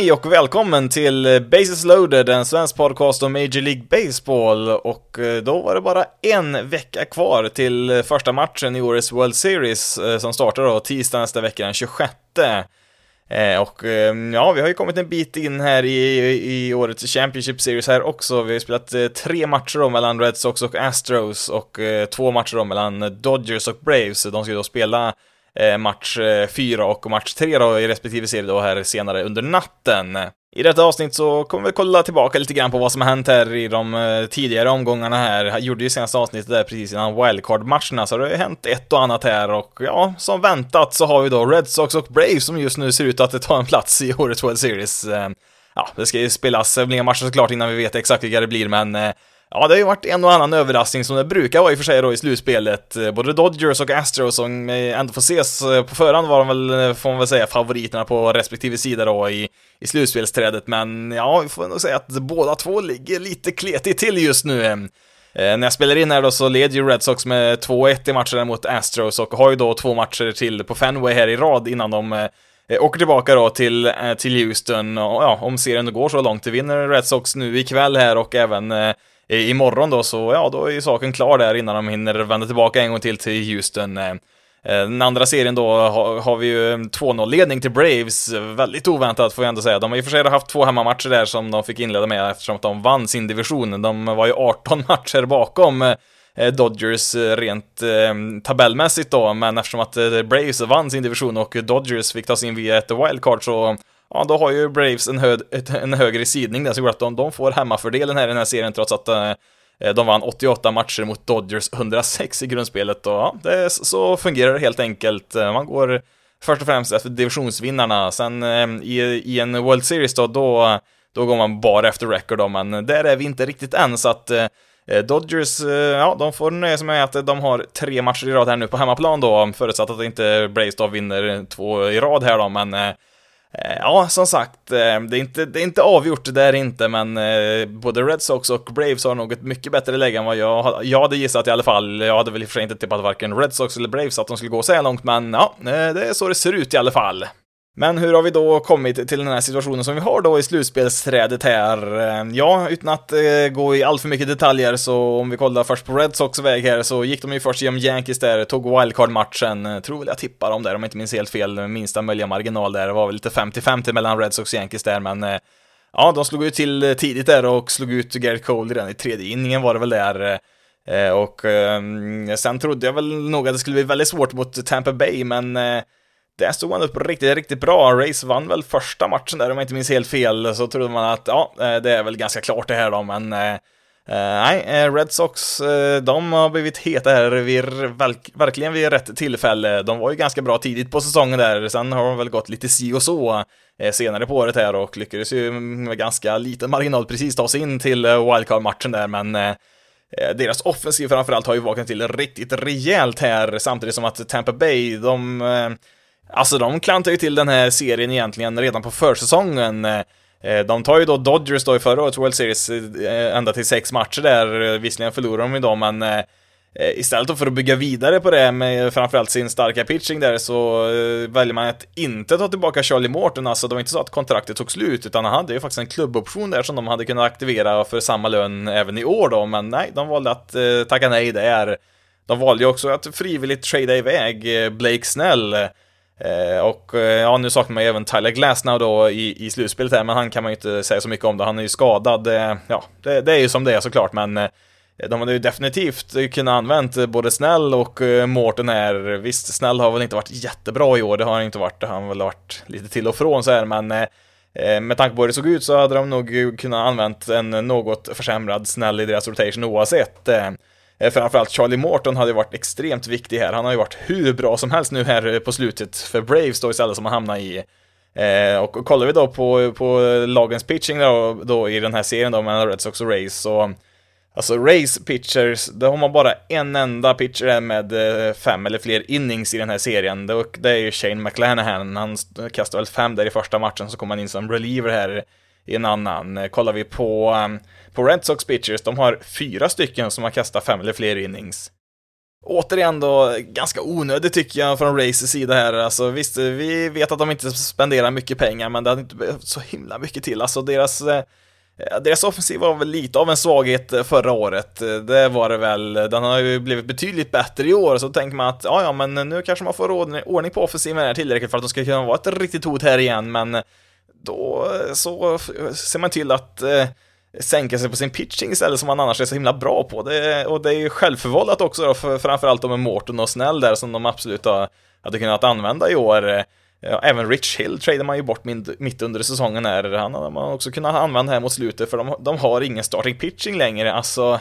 Hej och välkommen till Bases loaded, en svensk podcast om Major League Baseball. Och eh, då var det bara en vecka kvar till eh, första matchen i årets World Series eh, som startar då tisdag nästa vecka, den 26. Och ja, vi har ju kommit en bit in här i, i årets Championship Series här också. Vi har spelat tre matcher då mellan Red Sox och Astros och två matcher då mellan Dodgers och Braves. De ska ju då spela Eh, match eh, 4 och match 3 då i respektive serie då här senare under natten. I detta avsnitt så kommer vi kolla tillbaka lite grann på vad som har hänt här i de eh, tidigare omgångarna här. Jag gjorde ju senaste avsnittet där precis innan wildcard-matcherna, så det har hänt ett och annat här och ja, som väntat så har vi då Red Sox och Braves som just nu ser ut att ta en plats i årets World Series. Ja, det ska ju spelas fler matcher såklart innan vi vet exakt vilka det blir, men Ja, det har ju varit en och annan överraskning som det brukar vara i och för sig då i slutspelet. Eh, både Dodgers och Astros som eh, ändå får ses eh, på förhand var de väl, får man väl säga, favoriterna på respektive sida då i, i slutspelsträdet. Men ja, vi får nog säga att båda två ligger lite kletigt till just nu. När jag spelar in här då så leder ju Red Sox med 2-1 i matchen mot Astros och har ju då två matcher till på Fenway här i rad innan de åker tillbaka då till, till Houston och ja, om serien går så långt, det vinner Red Sox nu ikväll här och även imorgon då, så ja, då är ju saken klar där innan de hinner vända tillbaka en gång till till Houston. Eh, eh den andra serien då har, vi ju 2-0-ledning till Braves, väldigt oväntat får jag ändå säga. De har i och för sig haft två hemmamatcher där som de fick inleda med eftersom att de vann sin division. De var ju 18 matcher bakom eh, Dodgers eh, rent eh, tabellmässigt då, men eftersom att Braves vann sin division och Dodgers fick ta sig in via ett wildcard så ja, då har ju Braves en, hö en högre sidning där, så att de, de får hemmafördelen här i den här serien trots att eh, eh de vann 88 matcher mot Dodgers 106 i grundspelet och ja, det, så fungerar det helt enkelt. Eh, man går först och främst efter divisionsvinnarna, sen eh, i, i en World Series då, då, då går man bara efter record då, men där är vi inte riktigt än, så att eh, eh Dodgers, ja, de får nöja sig med att de har tre matcher i rad här nu på hemmaplan då, förutsatt att inte Braves då vinner två i rad här då, men Eh, Eh, ja, som sagt, eh, det är inte, det är inte avgjort, det är inte, men eh, både Red Sox och Braves har nog ett mycket bättre läge än vad jag, jag hade gissat i alla fall. Jag hade väl i och för sig inte tippat varken Red Sox eller Braves att de skulle gå så här långt, men ja, det är så det ser ut i alla fall. Men hur har vi då kommit till den här situationen som vi har då i slutspelsträdet här? Eh, ja, utan att eh, gå i allt för mycket detaljer så om vi kollar först på Red Sox väg här så gick de ju först genom Yankees där, tog wildcard-matchen, eh, tror väl jag tippar dem där om jag inte minns helt fel, minsta möjliga marginal där, det var väl lite 50-50 mellan Red Sox och Yankees där, men ja, de slog ju till tidigt där och slog ut Garrett Cole redan i tredje inningen var det väl där. Och ehm, sen trodde jag väl nog att det skulle bli väldigt svårt mot Tampa Bay, men där stod man upp riktigt, riktigt bra. Race vann väl första matchen där om jag inte minns helt fel, så trodde man att ja, eh, det är väl ganska klart det här då, men eh, eh nej, eh, Red Sox, de har blivit heta här vid, verkligen vid rätt tillfälle. De var ju ganska bra tidigt på säsongen där, sen har de väl gått lite si och så senare på året här och lyckades ju med ganska liten marginal precis ta sig in till wildcard-matchen där, men deras offensiv framförallt har ju vaknat till riktigt rejält här, samtidigt som att Tampa Bay, de Alltså de klantar ju till den här serien egentligen redan på försäsongen. Eh, eh, de tar ju då Dodgers då i förra årets World Series eh, ända till sex matcher där, visserligen förlorar de ju då, men istället då för att bygga vidare på det med framförallt sin starka pitching där så väljer man att inte ta tillbaka Charlie Morton, alltså det var inte så att kontraktet tog slut, utan han hade ju faktiskt en klubboption där som de hade kunnat aktivera för samma lön även i år då, men nej, de valde att tacka nej där. De valde ju också att frivilligt trada iväg Blake Snell Eh, och eh, ja, nu saknar man ju även Tyler Glasnow då i, i slutspelet här, men han kan man ju inte säga så mycket om då, han är ju skadad. Eh, ja, det, det, är ju som det är såklart, men de hade ju definitivt kunnat använt både Snell och Mårten här. Visst, Snell har väl inte varit jättebra i år, det har han inte varit, han har väl varit lite till och från så här, men med tanke på hur det såg ut så hade de nog kunnat använt en något försämrad Snell i deras rotation oavsett. Eh, framförallt Charlie Morton hade ju varit extremt viktig här. Han har ju varit hur bra som helst nu här eh, på slutet för Braves då istället som har hamnat i eh, och kollar vi då på, på lagens pitching då, då i den här serien då mellan Red Sox och Rays så Alltså Rays pitchers, då har man bara en enda pitcher med fem eller fler innings i den här serien. Det är ju Shane McClanahan, han kastade väl fem där i första matchen, så kom han in som reliever här i en annan. Kollar vi på, på Red Sox pitchers, de har fyra stycken som har kastat fem eller fler innings. Återigen då, ganska onödigt tycker jag från Races sida här. Alltså visst, vi vet att de inte spenderar mycket pengar, men det hade inte behövt så himla mycket till. Alltså deras eh, deras offensiv var väl lite av en svaghet eh, förra året. Det var det väl. Den har ju blivit betydligt bättre i år, så tänker man att ja, ja, men nu kanske man får ordning på offensiven här tillräckligt för att de ska kunna vara ett riktigt hot här igen, men då eh, så ser man till att eh, sänka sig på sin pitching istället som man annars är så himla bra på. Det, och det är ju självförvållat också då, för, framförallt med Morton och Snell där som de absolut har, hade kunnat använda i år. Ja, även Rich Hill tradar man ju bort mitt under säsongen här. Han hade man också kunnat använda här mot slutet för de, de har ingen starting pitching längre. Alltså,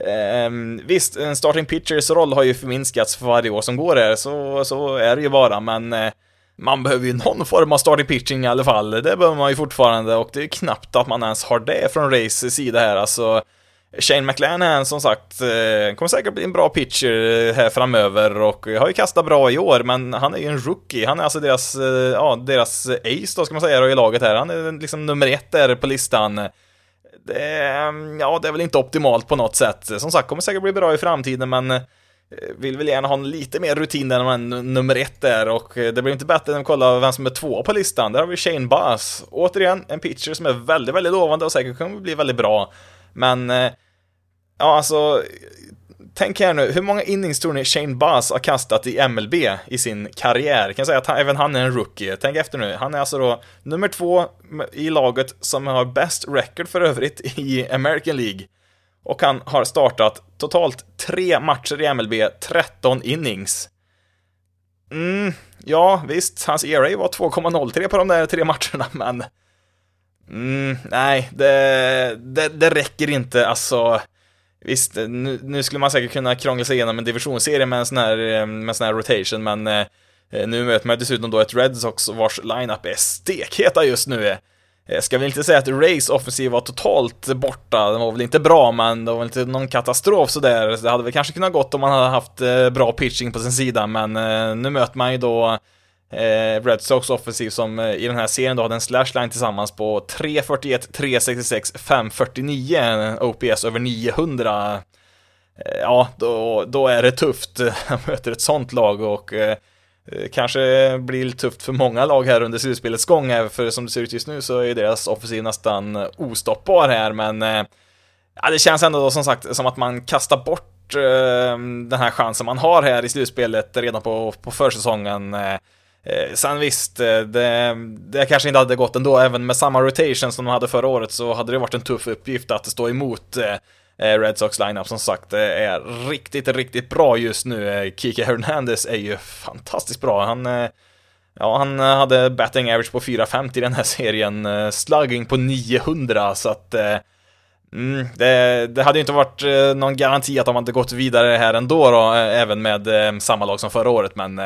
eh, visst, en starting pitchers roll har ju förminskats för varje år som går här, så, så är det ju bara, men eh, man behöver ju någon form av starting pitching i alla fall. Det behöver man ju fortfarande och det är knappt att man ens har det från Rays sida här. Alltså, Shane McLanahan som sagt eh, kommer säkert bli en bra pitcher eh, här framöver och har ju kastat bra i år, men han är ju en rookie. Han är alltså deras, eh, ja, deras ace då ska man säga i laget här. Han är liksom nummer ett där på listan. Det, mm, ja, det är väl inte optimalt på något sätt. Som sagt, kommer säkert bli bra i framtiden, men Eh, vill väl gärna ha lite mer rutin än man nummer ett är och eh, det blir inte bättre än att kolla vem som är två på listan. Där har vi Shane Bass. Återigen, en pitcher som är väldigt, väldigt lovande och säkert kommer bli väldigt bra. Men, eh, ja alltså, tänk här nu, hur många innings tror ni Shane Bass har kastat i MLB i sin karriär? Jag kan säga att han, även han är en rookie. Tänk efter nu, han är alltså då nummer två i laget som har bäst record för övrigt i American League. Och han har startat totalt tre matcher i MLB, 13 innings. Mm, ja, visst, hans ERA var 2,03 på de där tre matcherna, men... Mm, nej, det, det, det räcker inte, alltså... Visst, nu, nu, skulle man säkert kunna krångla sig igenom en divisionsserie med en sån här, eh, med en sån här rotation, men eh, eh nu möter man dessutom då ett Red Sox vars lineup är stekheta just nu. Jag ska väl inte säga att Rays offensiv var totalt borta, den var väl inte bra, men det var väl inte någon katastrof sådär. Det hade väl kanske kunnat gått om man hade haft eh, bra pitching på sin sida, men eh, nu möter man ju då Red Sox offensiv som i den här serien då hade en slashline tillsammans på 3.41, 3.66, 5.49, OPS över 900. Ja, då, då är det tufft. Man möter ett sånt lag och Eh, kanske blir tufft för många lag här under slutspelets gång, för som det ser ut just nu så är deras offensiv nästan ostoppbar här, men eh, ja, det känns ändå då som sagt som att man kastar bort eh, den här chansen man har här i slutspelet redan på, på försäsongen. Eh, sen visst, det, det kanske inte hade gått ändå, även med samma rotation som de hade förra året så hade det varit en tuff uppgift att stå emot Eh, Eh, Red Sox lineup som sagt eh, är riktigt, riktigt bra just nu. Eh, Kike Hernandez är ju fantastiskt bra. Han, ja, han hade batting average på 450 i den här serien, slugging på 900, så att Mm, det, det, hade ju inte varit någon garanti att de hade gått vidare här ändå då, även med samma lag som förra året, men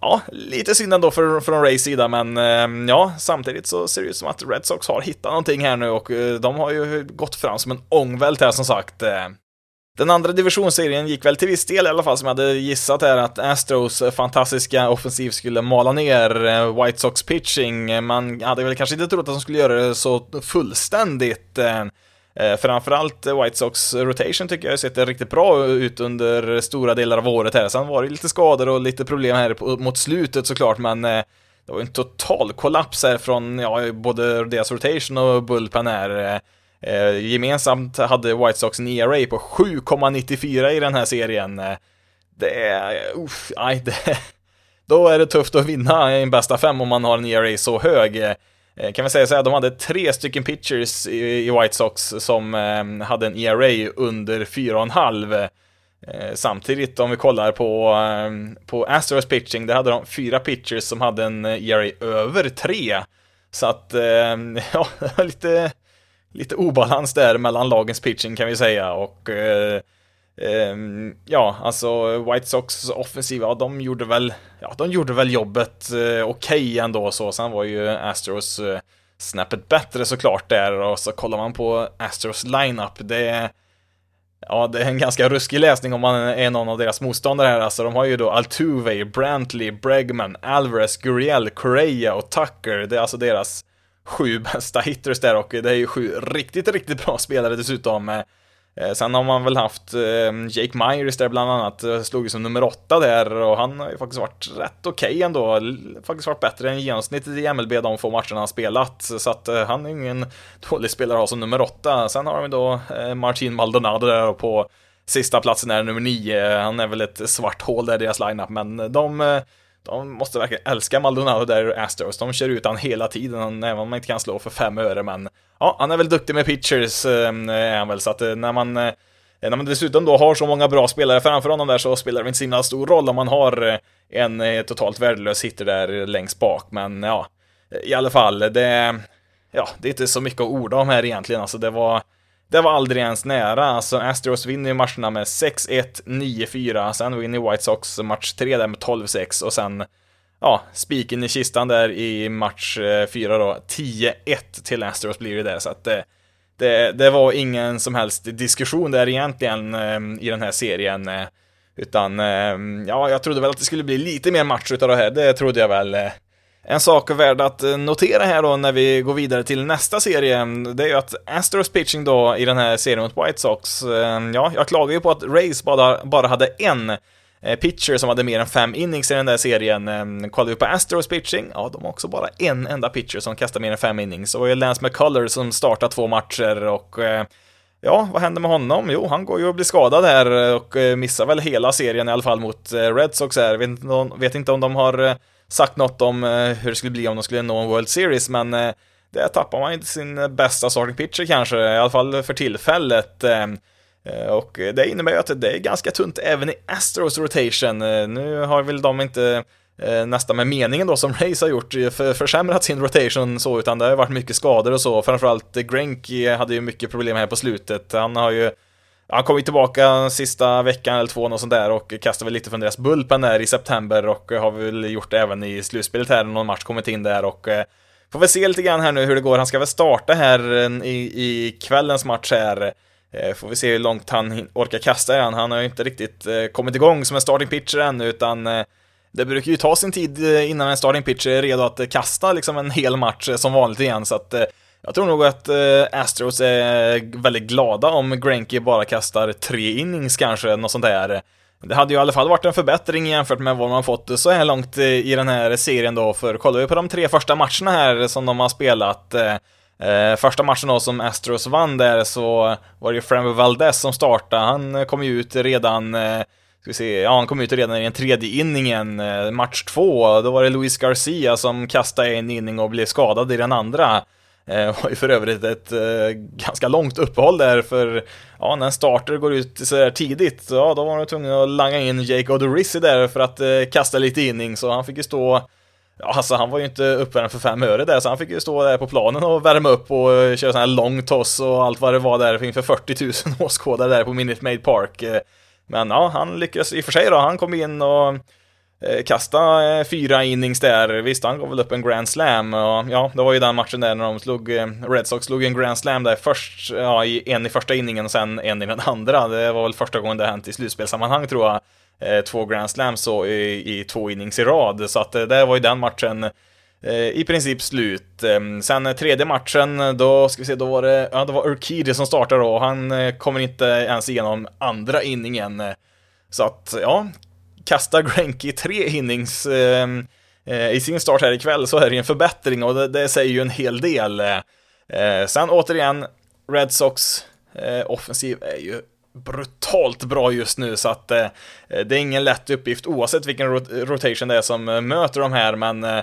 ja, lite synd ändå för, från Rays sida, men eh, ja, samtidigt så ser det ut som att Red Sox har hittat någonting här nu och eh, de har ju gått fram som en ångvält här som sagt. Eh, den andra divisionsserien gick väl till viss del i alla fall som jag hade gissat här att Astros fantastiska offensiv skulle mala ner White Sox pitching. Man hade väl kanske inte trott att de skulle göra det så fullständigt. Eh, framförallt White Sox rotation tycker jag har sett riktigt bra ut under stora delar av året här. Sen var det lite skador och lite problem här på, mot slutet såklart, men eh, det var en total kollaps här från ja, både deras rotation och bullpen här. Eh, gemensamt hade White Sox en ERA på 7,94 i den här serien. Eh, det är, uff, aj, det, då är det tufft att vinna i en bästa fem om man har en ERA så hög. Eh, kan vi säga så här, de hade tre stycken pitchers i, White Sox som eh, hade en ERA under 4,5. Eh, samtidigt om vi kollar på, eh, på Astros pitching, där hade de fyra pitchers som hade en eh, ERA över 3. Så att, ja, lite, lite obalans där mellan lagens pitching kan vi säga och Ehm, ja, alltså White Sox offensiva, ja, de gjorde väl, ja, de gjorde väl jobbet eh, okej okay ändå så. Sen var ju Astros eh, snäppet bättre såklart där och så kollar man på Astros lineup, det är Ja, det är en ganska ruskig läsning om man är någon av deras motståndare här. Alltså, de har ju då Altuve, Brantley, Bregman, Alvarez, Gurriel, Correa och Tucker. Det är alltså deras sju bästa hitters där och det är ju sju riktigt, riktigt bra spelare dessutom. Eh, Eh, sen har man väl haft ehm, Jake Myers där bland annat, eh, slog ju som nummer åtta där och han har ju faktiskt varit rätt okej okay ändå. Faktiskt varit bättre än genomsnittet i MLB de få matcherna han spelat. Så att eh, han är ingen dålig spelare att ha som nummer åtta. Sen har vi då Martin Maldonado där på sista platsen är nummer nio. Han är väl ett svart hål där i deras lineup, men de de måste verkligen älska Maldonado där i Astros. De kör ut han hela tiden, även om man inte kan slå för fem öre, men ja, han är väl duktig med pitchers, ehm, är han väl, så att eh, när man eh, när man dessutom då har så många bra spelare framför honom där så spelar det inte så himla stor roll om man har eh, en totalt värdelös hitter där längst bak, men ja, i alla fall, det, ja, det är inte så mycket att orda om här egentligen, alltså det var det var aldrig ens nära, alltså Astros vinner ju matcherna med 6-1, 9-4, sen vinner White Sox match 3 där med 12-6 och sen ja, spiken i kistan där i match eh, 4 då, 10-1 till Astros blir det där, så att det, det, det, var ingen som helst diskussion där egentligen eh, i den här serien. Utan, ja, jag trodde väl att det skulle bli lite mer match utav det här, det trodde jag väl. En sak värd att eh, notera här då när vi går vidare till nästa serie, det är ju att Astros pitching då i den här serien mot White Sox, eh, ja, jag klagar ju på att Rays bara, bara hade en eh, pitcher som hade mer än fem innings i den där serien. Kollar vi på Astros pitching, ja, de har också bara en enda pitcher som kastar mer än fem innings. Och det var ju Lance McCullers som startar två matcher och Ja, vad händer med honom? Jo, han går ju och blir skadad här och missar väl hela serien i alla fall mot Red Sox här. Vet inte om, vet inte om de har sagt något om eh, hur det skulle bli om de skulle nå en World Series, men eh, där tappar man inte sin bästa starting pitcher kanske, i alla fall för tillfället. Eh, eh, och det innebär ju att det är ganska tunt även i Astros rotation. Eh, nu har väl de inte eh, nästan med meningen då som Rays har gjort försämrat sin rotation så, utan det har varit mycket skador och så. Framförallt Grenk hade ju mycket problem här på slutet. Han har ju han kom ju tillbaka sista veckan eller två, något sånt där, och kastade väl lite från deras bullpen där i september och eh, har väl gjort det även i slutspelet här, någon match kommit in där och eh, får väl se lite grann här nu hur det går. Han ska väl starta här eh, i, i kvällens match här. Får vi se hur långt han orkar kasta igen. Han har ju inte riktigt kommit igång som en starting pitcher ännu, utan det brukar ju ta sin tid innan en starting pitcher är redo att kasta liksom en hel match som vanligt igen, så att jag tror nog att eh, Astros är väldigt glada om Granky bara kastar tre innings kanske, något sånt där. Det hade ju i alla fall varit en förbättring jämfört med vad man fått så här långt eh, i den här serien då, för kollar vi på de tre första matcherna här som de har spelat, eh, eh, första matchen då som Astros vann där så var det ju Framber Valdez som startade, han kom ju ut redan eh, Ska vi se, ja han kom ut redan i den tredje inningen, eh, match två, då var det Luis Garcia som kastade en inning och blev skadad i den andra. Eh, var ju för övrigt ett eh, ganska långt uppehåll där för ja, när en starter går ut så här tidigt, ja då var de tvungen att langa in Jake Odorizzi där för att eh, kasta lite inning, så han fick ju stå Ja, alltså han var ju inte uppvärmd för fem öre där, så han fick ju stå där på planen och värma upp och eh, köra sån här lång toss och allt vad det var där inför 40 000 åskådare där på Minute Maid Park. Eh, men ja, han lyckades i och för sig då, han kom in och Eh, kasta eh, fyra innings där. Visst, han gav väl upp en Grand Slam och ja, det var ju den matchen där när de slog, eh, Red Sox slog en Grand Slam där först, ja, en i första inningen och sen en i den andra. Det var väl första gången det hänt i slutspelssammanhang tror jag. Två Grand Slams så i, i två innings i rad, så att det var ju den matchen i princip slut. Ehm, sen tredje matchen, då ska vi se, då var det, ja, det var Urquidi som startade då, han kommer inte ens igenom andra inningen. Så att, ja, kastar Grenke tre innings eh, eh, i sin start här ikväll så är det en förbättring och det, det säger ju en hel del. Eh. eh, sen återigen, Red Sox eh, offensiv är ju brutalt bra just nu så att eh, det är ingen lätt uppgift oavsett vilken rot rotation det är som eh, möter de här men eh,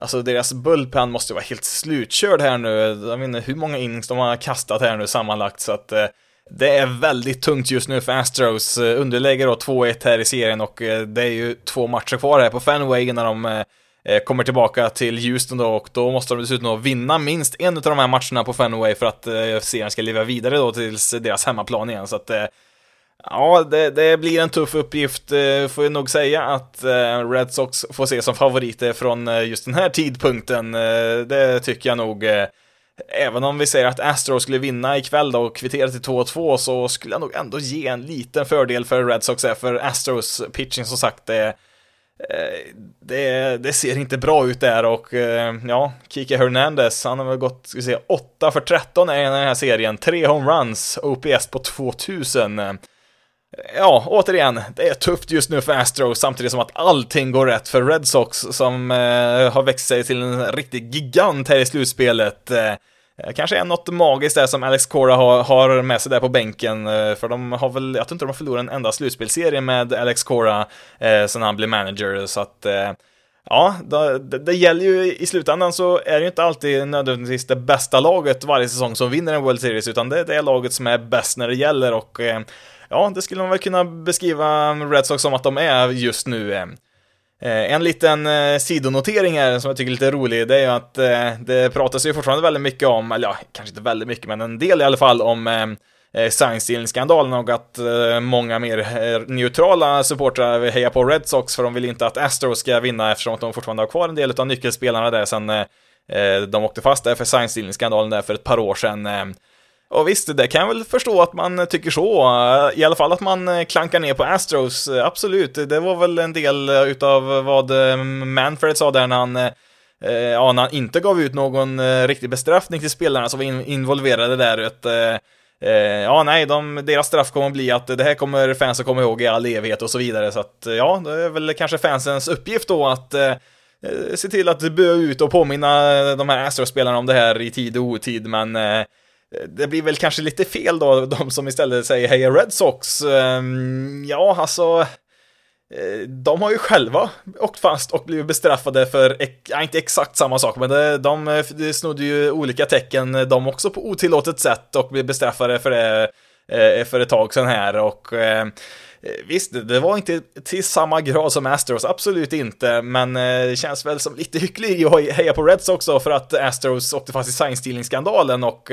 Alltså deras bullpen måste vara helt slutkörd här nu. Jag vet inte hur många innings de har kastat här nu sammanlagt så att eh, det är väldigt tungt just nu för Astros. Eh, underläge då 2-1 här i serien och eh, det är ju två matcher kvar här på Fenway innan de eh, kommer tillbaka till Houston då och då måste de dessutom vinna minst en av de här matcherna på Fenway för att serien ska leva vidare då tills deras hemmaplan igen. Så att Ja, det, det, blir en tuff uppgift, får jag nog säga att Red Sox får se som favoriter från just den här tidpunkten. Det tycker jag nog. Även om vi säger att Astros skulle vinna ikväll då och kvittera till 2-2 så skulle jag nog ändå ge en liten fördel för Red Sox eh, för Astros pitching som sagt det, eh, det, det ser inte bra ut där och eh, ja, Kike Hernandez, han har väl gått, ska vi se, 8 för 13 i den här serien, 3 homeruns, OPS på 2000. Ja, återigen, det är tufft just nu för Astros samtidigt som att allting går rätt för Red Sox som eh, har växt sig till en riktig gigant här i slutspelet. Eh, kanske är något magiskt där som Alex Cora har, har med sig där på bänken, eh, för de har väl, jag tror inte de har förlorat en enda slutspelserie med Alex Cora eh, sen han blev manager, så att eh, Ja, det, det, gäller ju i slutändan så är det ju inte alltid nödvändigtvis det bästa laget varje säsong som vinner en World Series, utan det är det laget som är bäst när det gäller och eh, ja, det skulle man väl kunna beskriva Red Sox som att de är just nu. Eh, eh, en liten eh, sidonotering här som jag tycker är lite rolig, det är ju att det pratas ju fortfarande väldigt mycket om, eller ja, kanske inte väldigt mycket, men en del i alla fall om eh, skandalen och att många mer neutrala supportrar hejar på Red Sox för de vill inte att Astros ska vinna eftersom att de fortfarande har kvar en del av nyckelspelarna där sen de åkte fast där för sign där för ett par år sedan. Och visst, det kan jag väl förstå att man tycker så. I alla fall att man eh, klankar ner på Astros, absolut. Det var väl en del eh, utav vad eh, Manfred sa där när han ja, när han inte gav ut någon riktig bestraffning till spelarna som var involverade där. Att, ja, nej, de, deras straff kommer att bli att det här kommer fansen komma ihåg i all evighet och så vidare. Så att, ja, det är väl kanske fansens uppgift då att se till att böa ut och påminna de här Astros-spelarna om det här i tid och otid, men Eh, det blir väl kanske lite fel då, de som istället säger heja Red Sox. Ehm, ja, alltså, eh, de har ju själva åkt fast och blivit bestraffade för, ja, inte exakt samma sak, men de, de, de snodde ju olika tecken de också på otillåtet sätt och blev bestraffade för det eh, för ett tag sedan här och Visst, det var inte till samma grad som Astros, absolut inte, men det känns väl som lite hyckleri att heja på Reds också för att Astros åkte fast i science-stealing-skandalen och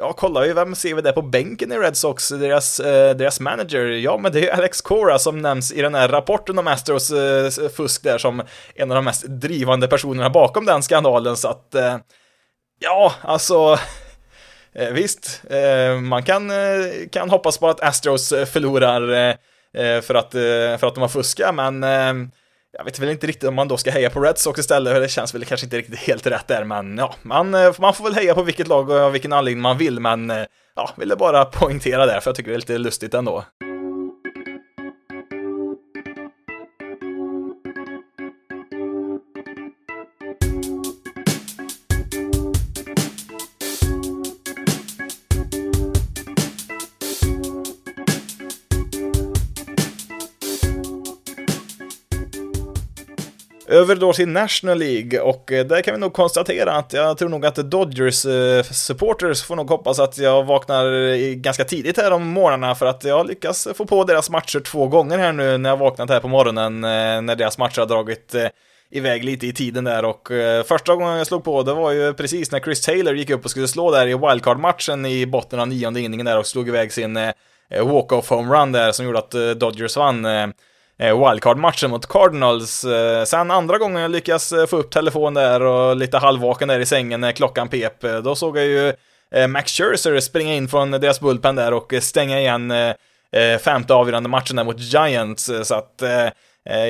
Ja, kollar ju, vem ser vi där på bänken i Red Sox, deras, eh, deras manager? Ja, men det är ju Alex Cora som nämns i den här rapporten om Astros eh, fusk där som en av de mest drivande personerna bakom den skandalen, så att eh, ja, alltså eh, visst, eh, man kan, eh, kan hoppas på att Astros eh, förlorar eh, eh, för, att, för att de har fuskat, men jag vet väl inte riktigt om man då ska heja på Red Sox istället, för det känns väl kanske inte riktigt helt rätt där, men ja, man, eh, man får väl heja på vilket lag och av vilken anledning man vill, men eh, ja, ville bara poängtera det, för jag tycker det är lite lustigt ändå. Över då till National League och eh, där kan vi nog konstatera att jag tror nog att Dodgers-supporters eh, får nog hoppas att jag vaknar eh, ganska tidigt här om morgnarna för att jag lyckas få på deras matcher två gånger här nu när jag vaknat här på morgonen när deras matcher har dragit iväg lite i tiden där och första gången jag slog på det var ju precis när Chris Taylor gick upp och skulle slå där i wildcard-matchen i botten av nionde inningen där och slog iväg sin walk-off homerun där som gjorde att Dodgers vann. Eh, wildcard-matchen mot Cardinals. Eh, sen andra gången jag lyckas eh, få upp telefonen där och lite halvvaken där i sängen när klockan pep, eh, då såg jag ju eh, Max Scherzer springa in från deras bullpen där och stänga igen femte avgörande matchen där mot Giants, så att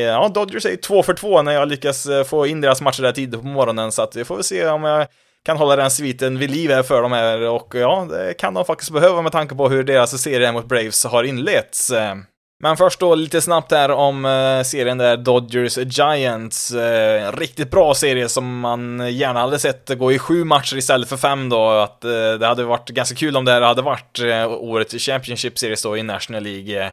Ja, Dodgers är ju två för två när jag lyckas få in deras matcher där tidigt på morgonen, så att vi får väl se om jag kan hålla den sviten vid liv här för dem här och ja, det kan de faktiskt behöva med tanke på hur deras serie mot Braves har inletts. Men först då lite snabbt här om eh, serien där Dodgers Giants. Eh, riktigt bra serie som man gärna hade sett gå i sju matcher istället för fem då. Att eh, det hade varit ganska kul om det här hade varit eh, årets Championship Series då i National League.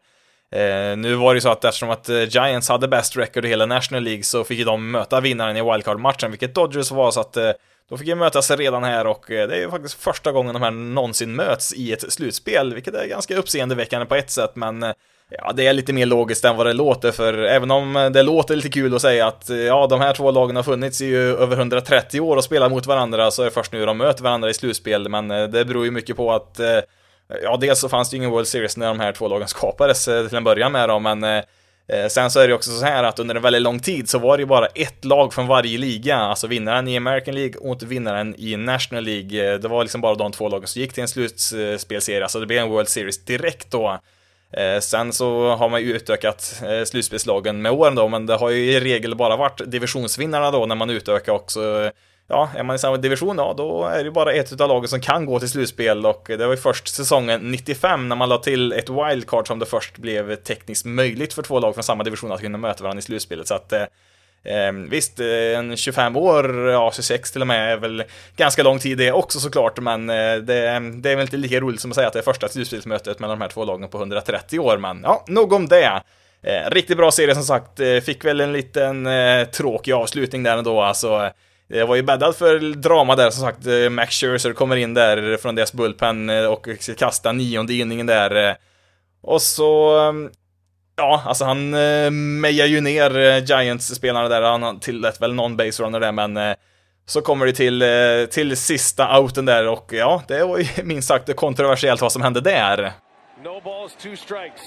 Eh, nu var det ju så att eftersom att eh, Giants hade bäst record i hela National League så fick ju de möta vinnaren i wildcard-matchen, vilket Dodgers var, så att eh, då fick ju mötas redan här och eh, det är ju faktiskt första gången de här någonsin möts i ett slutspel, vilket är ganska uppseendeväckande på ett sätt, men eh, Ja, det är lite mer logiskt än vad det låter, för även om det låter lite kul att säga att ja, de här två lagen har funnits i över 130 år och spelat mot varandra, så är det först nu de möter varandra i slutspel, men eh, det beror ju mycket på att eh, ja, dels så fanns det ju ingen World Series när de här två lagen skapades eh, till en början med dem, men Sen så är det också så här att under en väldigt lång tid så var det ju bara ett lag från varje liga, alltså vinnaren i American League och vinnaren i National League. Det var liksom bara de två lagen som gick till en slutspelserie, alltså det blev en World Series direkt då. Eh, sen så har man ju utökat eh, slutspelslagen med åren då, men det har ju i regel bara varit divisionsvinnarna då när man utökar också. Eh, ja, är man i samma division, ja, då är det ju bara ett av lagen som kan gå till slutspel och det var ju först säsongen 95 när man la till ett wildcard som det först blev tekniskt möjligt för två lag från samma division att kunna möta varandra i slutspelet. Så att Ehm, eh, visst, en 25 år, ja 26 till och med, är väl ganska lång tid det också såklart, men eh, det, ehm, det är väl inte lika roligt som att säga att det är första slutspelsmötet mellan de här två lagen på 130 år, men ja, nog om det. Eh, riktigt bra serie som sagt, eh, fick väl en liten eh, tråkig avslutning där ändå, alltså. Eh, det var ju bäddat för drama där som sagt. Eh, Max Scherzer kommer in där från deras bullpen eh, och ska kasta nionde inningen där. Och så ehm, Ja, alltså han eh, mejar ju ner eh, Giants-spelarna där, han tillät väl någon base runner där, men eh, så kommer det till, eh, till sista outen där och ja, det var ju minst sagt kontroversiellt vad som hände där. No balls, two strikes.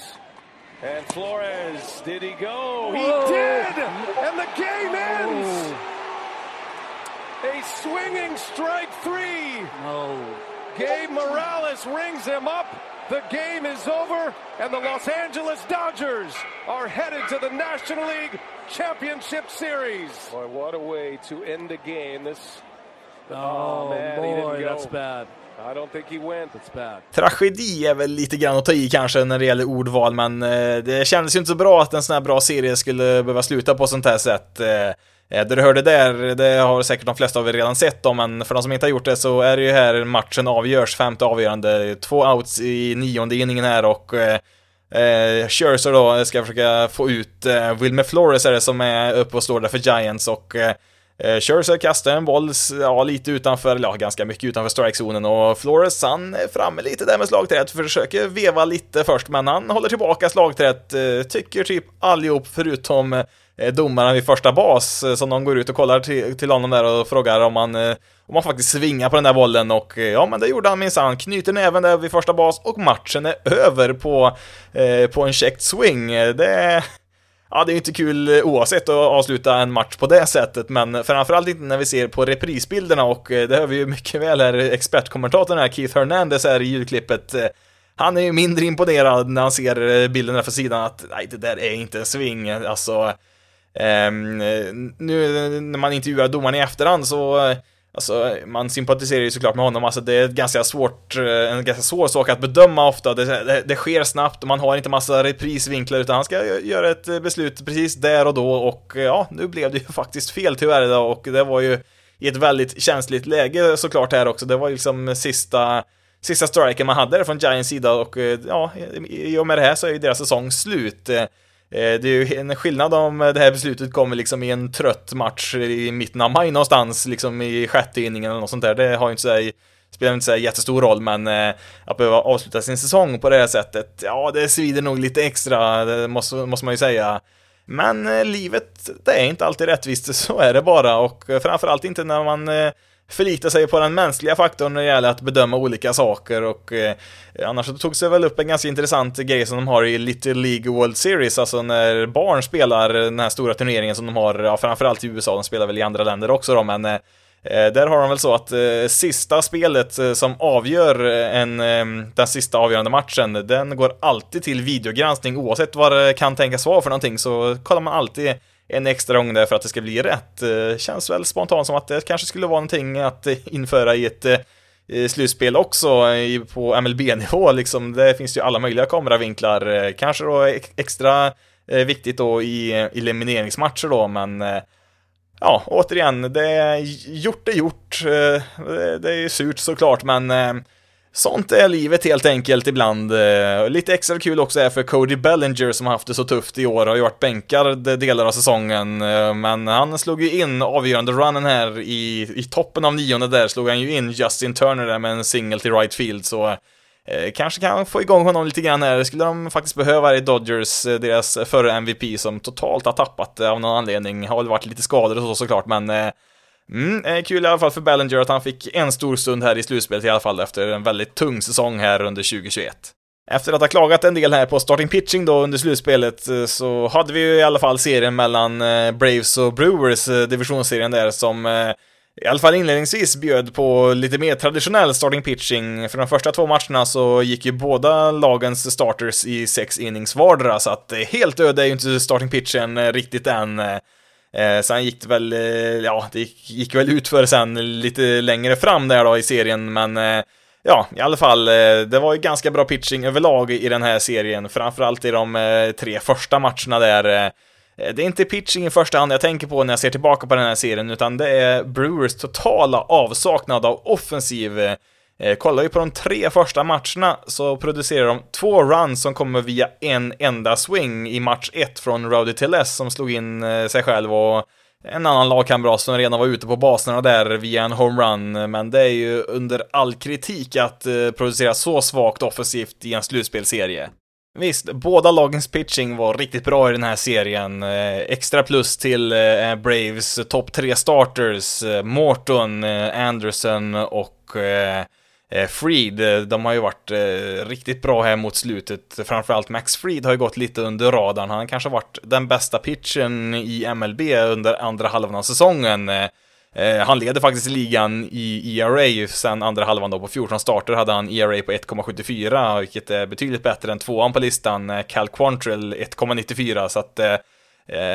And Flores, did he go? He did! And the game ends! A swinging strike three! No. Gabe Morales rings him up The game is over, and the Los Angeles Dodgers are headed to the National League Championship Series. Boy, what a way to end the game. This. Oh, oh man, boy, that's bad. I don't think he went. It's bad. Tragedi är väl lite grann att ta i kanske när det gäller ordval, men eh, det kändes ju inte så bra att en sån här bra serie skulle behöva sluta på sånt här sätt. Eh, Eh, det du hörde där, det har säkert de flesta av er redan sett då, men för de som inte har gjort det så är det ju här matchen avgörs, femte avgörande, två outs i nionde inningen här och eh, eh Scherzer då ska försöka få ut eh, Wilmer Flores är det som är uppe och står där för Giants och eh, eh Scherzer kastar en boll, ja, lite utanför, ja, ganska mycket utanför strikezonen. Och Flores, han är framme lite där med slagträet, försöker veva lite först, men han håller tillbaka slagträet, eh, tycker typ allihop förutom Eh, domaren vid första bas eh, som de går ut och kollar till, till honom där och frågar om han, eh, om han faktiskt svingar på den där bollen. Och eh, ja men det gjorde han minsann, knyter näven där vid första bas och matchen är över på, på en checked swing. Det, ja, det är inte kul eh, oavsett att avsluta en match på det sättet, men framförallt inte när vi ser på reprisbilderna och eh, det hör vi ju mycket väl här, expertkommentatorn här, Keith Hernandez här i ljudklippet. Eh, han är ju mindre imponerad när han ser bilderna för sidan att nej, det där är inte en sving, alltså Um, nu när man intervjuar domaren i efterhand så Alltså, man sympatiserar ju såklart med honom, alltså det är ett ganska svårt, eh, en ganska svår sak att bedöma ofta, det, det, det sker snabbt. Och man har inte massa reprisvinklar utan han ska göra ett eh, beslut precis där och då. Och eh, ja, nu blev det ju faktiskt fel tyvärr idag. Och det var ju i ett väldigt känsligt läge såklart här också, det var ju liksom sista sista striken man hade från Giants sida. Och ja, i och med det här så är ju deras säsong slut. Eh, det är ju en skillnad om eh, det här beslutet kommer liksom i en trött match i mitten av maj någonstans, liksom i sjätte inningen eller något sånt där. Det har ju inte så spelar inte så jättestor roll, men eh, att behöva avsluta sin säsong på det här sättet, ja, det svider nog lite extra, det måste, måste man ju säga. Men livet, det är inte alltid rättvist, så är det bara, och framförallt inte när man förlita sig på den mänskliga faktorn när det gäller att bedöma olika saker och eh, annars så tog sig väl upp en ganska intressant grej som de har i Little League World Series, alltså när barn spelar den här stora turneringen som de har, ja, framförallt i USA, de spelar väl i andra länder också då, men eh, eh där har de väl så att eh, sista spelet eh, som avgör en, eh, den sista avgörande matchen, den går alltid till videogranskning. Oavsett vad det kan tänkas vara för någonting så kollar man alltid en extra gång där för att det ska bli rätt. Eh, känns väl spontant som att det kanske skulle vara någonting att eh, införa i ett eh, slutspel också på MLB-nivå liksom. Det finns ju alla möjliga kameravinklar. Kanske då extra viktigt då i elimineringsmatcher då, men ja, återigen, det är gjort är gjort. Det är ju surt såklart, men Sånt är livet helt enkelt ibland. Eh, lite extra kul också är för Cody Bellinger som har haft det så tufft i år och har ju varit bänkad delar av säsongen. Eh, men han slog ju in avgörande runnen här i, i toppen av nionde där, slog han ju in Justin Turner där med en single till right field, så eh, kanske kan få igång honom lite grann här. Det skulle de faktiskt behöva i Dodgers, eh, deras förre MVP som totalt har tappat av någon anledning. Har väl varit lite skador och så såklart, men Mm, eh, kul i alla fall för Ballinger att han fick en stor stund här i slutspelet i alla fall efter en väldigt tung säsong här under 2021. Efter att ha klagat en del här på starting pitching då under slutspelet eh, så hade vi ju i alla fall serien mellan eh, Braves och Brewers, divisionsserien där som i alla fall inledningsvis bjöd på lite mer traditionell starting pitching. För de första två matcherna så gick ju båda lagens starters i sex innings vardera, så att helt öde är ju inte starting pitchen riktigt än. Eh, sen gick det väl, eh, ja, det gick, gick väl ut för sen lite längre fram där då i serien, men eh, ja, i alla fall, eh, det var ju ganska bra pitching överlag i den här serien, framförallt i de eh, tre första matcherna där. Eh, det är inte pitching i första hand jag tänker på när jag ser tillbaka på den här serien, utan det är Brewers totala avsaknad av offensiv. Eh, kollar vi på de tre första matcherna så producerar de två runs som kommer via en enda swing i match 1 från Rowdy Tilles som slog in eh, sig själv och en annan lagkamrat som redan var ute på baserna där via en homerun, men det är ju under all kritik att eh, producera så svagt offensivt i en slutspelserie. Visst, båda lagens pitching var riktigt bra i den här serien. Eh, extra plus till Braves topp tre starters, Morton, Anderson och Eh, Freed, eh, de har ju varit eh, riktigt bra här mot slutet. Framförallt Max Freed har ju gått lite under radarn. Han har kanske varit den bästa pitchen i MLB under andra halvan av säsongen. Han leder faktiskt ligan i ERA sen andra halvan då. På 14 starter hade han ERA på 1,74, vilket är betydligt bättre än tvåan på listan, Cal Quantrill 1,94. Så att,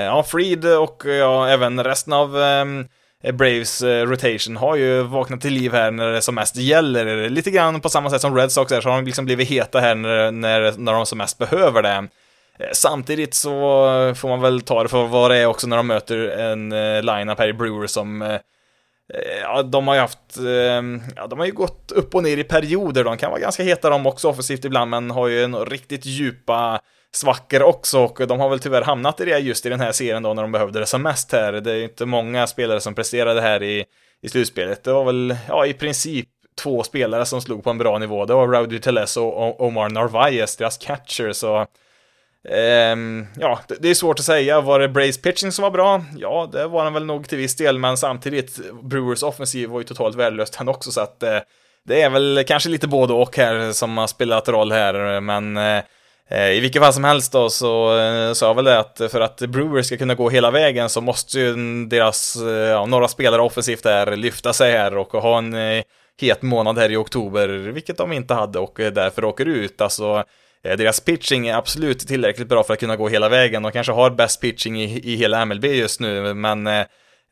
ja, Freed och ja, även resten av Eh, Eh, Braves eh, rotation har ju vaknat till liv här när det som mest gäller. Lite grann på samma sätt som Red Sox är, så har de liksom blivit heta här när, när, när de som mest behöver det. Eh, samtidigt så får man väl ta det för vad det är också när de möter en line-up här i Brewer som Ja, de har ju haft, ja, de har ju gått upp och ner i perioder, de kan vara ganska heta de också offensivt ibland, men har ju en riktigt djupa svackor också och de har väl tyvärr hamnat i det just i den här serien då när de behövde det som mest här. Det är ju inte många spelare som presterade här i, i slutspelet. Det var väl, ja, i princip två spelare som slog på en bra nivå. Det var Rowdy Tellez och Omar Narvaez, deras catcher, så Um, ja, det, det, är svårt att säga. Var det Brace pitching som var bra? Ja, det var den väl nog till viss del, men samtidigt, Brewers offensiv var ju totalt värdelöst han också, så att uh, det är väl kanske lite både och här som har spelat roll här, men uh, Eh, Eh, I vilket fall som helst då så eh, sa jag väl det att för att Brewers ska kunna gå hela vägen så måste ju deras, eh, ja, några spelare offensivt där lyfta sig här och ha en het månad här i oktober, vilket de inte hade och därför åker ut. Alltså, deras pitching är absolut tillräckligt bra för att kunna gå hela vägen. De kanske har bäst pitching i, i hela MLB just nu, men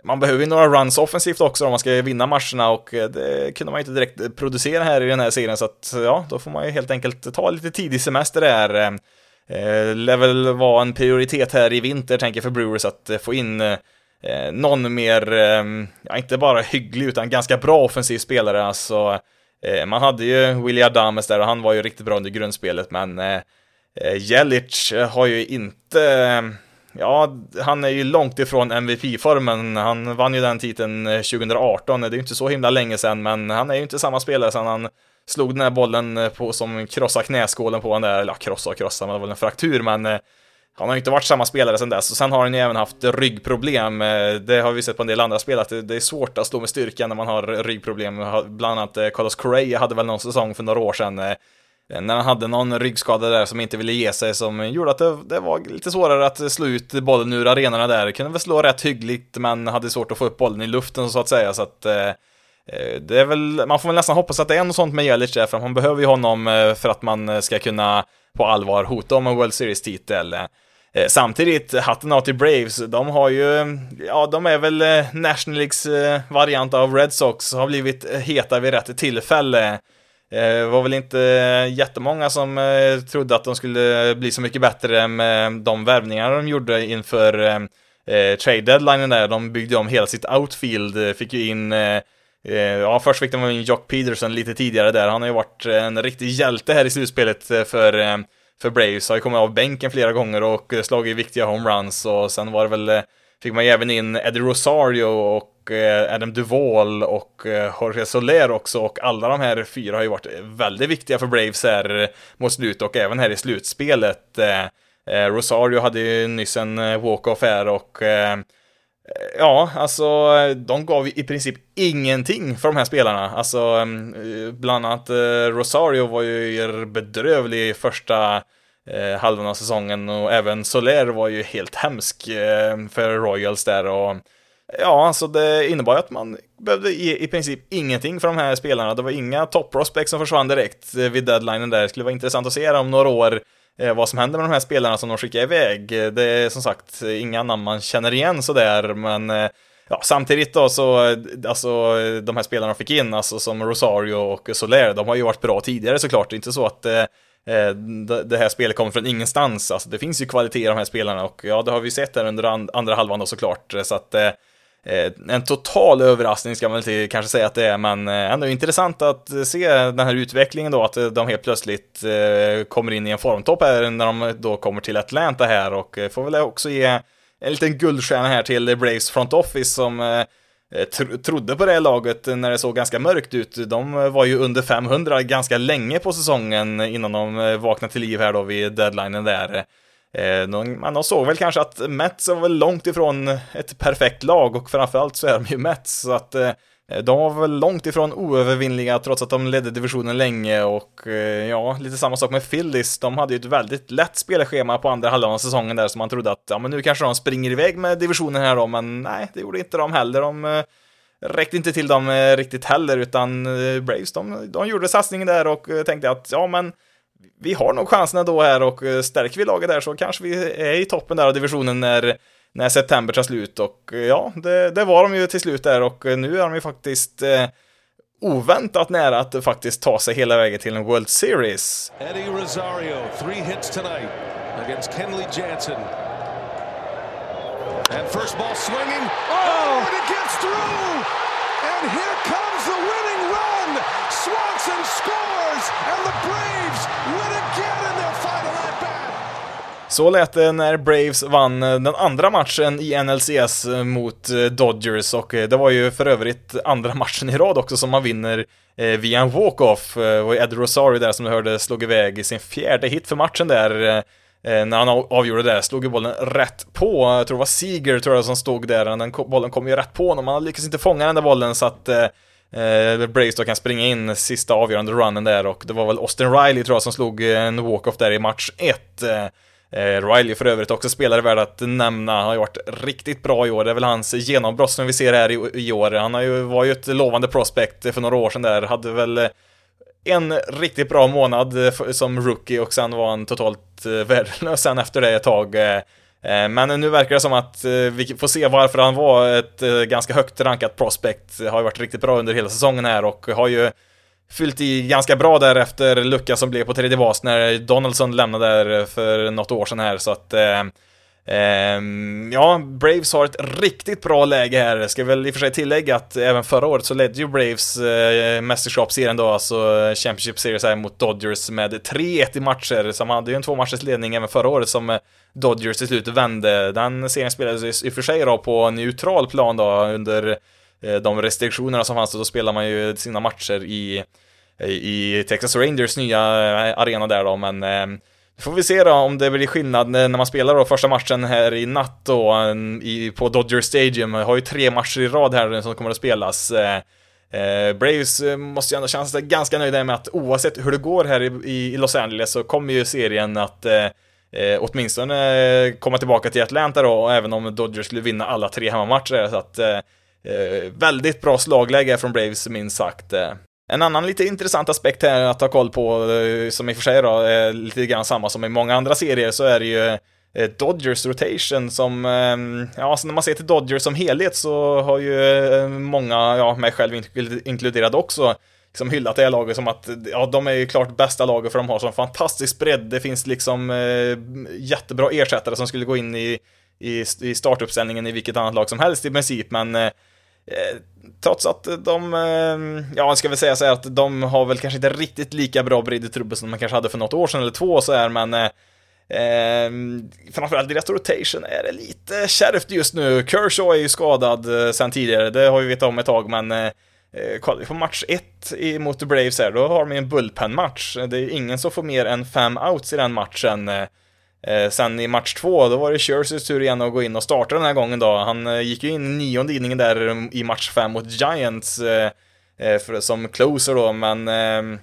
man behöver ju några runs offensivt också om man ska vinna matcherna och eh, det kunde man ju inte direkt producera här i den här serien så att ja, då får man ju helt enkelt ta lite tidig semester där. Eh, eh, lär väl vara en prioritet här i vinter, tänker jag, för Brewers att eh, få in någon mer, ja inte bara hygglig utan ganska bra offensiv spelare. Alltså, man hade ju William Adames där och han var ju riktigt bra under grundspelet, men Jelic har ju inte Ja, han är ju långt ifrån MVP-formen. Han vann ju den titeln eh, 2018, det är ju inte så himla länge sedan, men han är ju inte samma spelare sedan han slog den här bollen eh, på, som krossade knäskålen på honom där, eller ja, krossa och krossa, men det var väl en fraktur, men eh, han har ju inte varit samma spelare sedan dess, och sen har han ju även haft ryggproblem. Det har vi sett på en del andra spel, att det är svårt att stå med styrka när man har ryggproblem. Bland annat Carlos Correa hade väl någon säsong för några år sedan Eh, när han hade någon ryggskada där som inte ville ge sig som gjorde att det, det var lite svårare att slå ut bollen ur arenorna där. Kunde väl slå rätt hyggligt men hade svårt att få upp bollen i luften så att säga så att eh, eh, det är väl, man får väl nästan hoppas att det är något sånt med Jelic där, för man behöver ju honom eh, för att man ska kunna på allvar hota om en World Series-titel. Samtidigt, hatten av till Braves, de har ju, ja, de är väl National Leagues variant av Red Sox, har blivit heta vid rätt tillfälle. Det var väl inte eh, jättemånga som eh, trodde att de skulle bli så mycket bättre med de värvningar de gjorde inför eh, trade deadlinen där. De byggde om hela sitt outfield, fick ju in Ja, först fick de in Jock Peterson lite tidigare där. Han har ju varit en riktig hjälte här i slutspelet för, för Braves. Har ju kommit av bänken flera gånger och slagit viktiga homeruns och sen var det väl, fick man ju även in Eddie Rosario och och eh, Adam Duvall och eh, Jorge Soler också och alla de här fyra har ju varit väldigt viktiga för Braves här mot slutet och även här i slutspelet. Eh, Rosario hade ju nyss en walk-off här och Ja, alltså de gav i princip ingenting för de här spelarna. Alltså, mm, bland annat Rosario var ju bedrövlig första eh, halvan av säsongen och även Soler var ju helt hemsk eh, för Royals där och ja, alltså det innebar ju att man behövde ge i princip ingenting för de här spelarna. Det var inga top prospects som försvann direkt eh, vid deadlinen där. Det skulle vara intressant att se om några år eh, vad som händer med de här spelarna som de skickar iväg. Det är som sagt eh, inga namn man känner igen sådär, men eh, Ja, samtidigt då så, eh, alltså de här spelarna fick in, alltså som Rosario och Soler, de har ju varit bra tidigare såklart. Det är inte så att eh, det här spelet kommer från ingenstans. Alltså, det finns ju kvalitet i de här spelarna och ja, det har vi sett här under andra halvan då såklart. Så att Eh, en total överraskning ska man väl kanske säga att det är, men eh, ändå intressant att eh, se den här utvecklingen då, att de helt plötsligt kommer in i en formtopp här när de då kommer till Atlanta här och får väl också ge en liten guldstjärna här till Braves Front Office som Eh, trodde på det laget när det såg ganska mörkt ut. De var ju under 500 ganska länge på säsongen innan de vaknade till liv här då vid deadlinen där. Eh, man såg väl kanske att Mets var väl långt ifrån ett perfekt lag och framförallt så är de ju Mets så att eh, de var väl långt ifrån oövervinnliga trots att de ledde divisionen länge och eh, ja, lite samma sak med Phillies. De hade ju ett väldigt lätt spelschema på andra halvan av säsongen där som man trodde att ja, men nu kanske de springer iväg med divisionen här då, men nej, det gjorde inte de heller. De räckte inte till dem riktigt heller, utan Braves, de, de gjorde satsningen där och tänkte att ja, men vi har nog chanserna då här och stärker vi laget där så kanske vi är i toppen där av divisionen när när september tar slut och ja, det, det, var de ju till slut där och nu är de ju faktiskt eh, oväntat nära att faktiskt ta sig hela vägen till en World Series. Eddie Rosario, three hits tonight against Kenley Jansen. And first ball swinging. Oh, and it gets through! And here comes the winning run! Swanson scores, and the Braves Så lät det när Braves vann eh, den andra matchen i NLCS eh, mot eh, Dodgers. Och det var ju för övrigt andra matchen i rad också som man vinner via en walk-off. Det var Ed Rosario där som du hörde slog iväg sin fjärde hit för matchen där när han avgjorde det, slog ju bollen rätt på, jag tror det var Seager tror jag som stod där, den bollen kom ju rätt på honom, han lyckades inte fånga den där bollen så att eh, Braves då kan springa in sista avgörande runnen där. Och det var väl Austin Riley tror jag som slog en walk-off där i match 1. Eh, Riley för övrigt också spelare värd att nämna, han har ju varit riktigt bra i år, det är väl hans genombrott som vi ser här i, i år. Han har ju, var ju ett lovande prospect för några år sedan där, hade väl eh, en riktigt bra månad eh, som rookie och sen var han totalt eh, värdelös sen efter det ett tag. Men nu verkar det som att vi får se varför han var ett ganska högt rankat prospect. Har ju varit riktigt bra under hela säsongen här och har ju fyllt i ganska bra där efter lucka som blev på tredje bas när Donaldson lämnade där för något år sedan här så att eh, eh, ja, Braves har ett riktigt bra läge här. Ska väl i och för sig tillägga att även förra året så ledde ju Braves eh, mästerskapsserien då, alltså Championship Series här mot Dodgers med 3-1 i matcher. Så man hade ju en två matchers ledning även förra året som Dodgers till slut vände. Den serien spelades i och för sig då på neutral plan då under Eh, de restriktionerna som fanns, då spelar man ju sina matcher i i Texas Rangers nya eh, arena där då, men eh, nu får vi se då om det blir skillnad när man spelar då första matchen här i natt då i, på Dodger Stadium. Jag har ju tre matcher i rad här som kommer att spelas. Eh, Braves måste ju ändå känna sig ganska nöjda med att oavsett hur det går här i, i Los Angeles så kommer ju serien att eh, åtminstone komma tillbaka till Atlanta då, även om Dodgers skulle vinna alla tre hemmamatcher. Så att eh, Eh, väldigt bra slagläge från Braves minst sagt. Eh, en annan lite intressant aspekt här att ha koll på, eh, som i och för sig då är lite grann samma som i många andra serier, så är det ju Dodgers rotation som, ehm, ja, alltså när man ser till Dodgers som helhet så har ju många, ja, mig själv inkluderad också, liksom hyllat det här laget som att, ja, de är ju klart bästa laget för de har sån fantastisk bredd. Det finns liksom eh, jättebra ersättare som skulle gå in i, i, i startuppställningen i vilket annat lag som helst i princip, men Eh, trots att de, eh, ja, jag ska väl säga så här att de har väl kanske inte riktigt lika bra bredd i truppen som man kanske hade för något år sedan eller två så här, men eh, ehm, framförallt deras rotation är det lite kärvt just nu. Kershaw är ju skadad sedan sen tidigare, det har vi vetat om ett tag, men eh, kollar vi på match 1 mot Braves här, då har de en bullpen-match. Det är ingen som får mer än fem outs i den matchen. Eh, sen i match två, då var det Scherzeys tur igen att gå in och starta den här gången då. Han eh, gick ju in i nionde inningen där eh, i match fem mot Giants eh, eh för, som closer då, men ehm,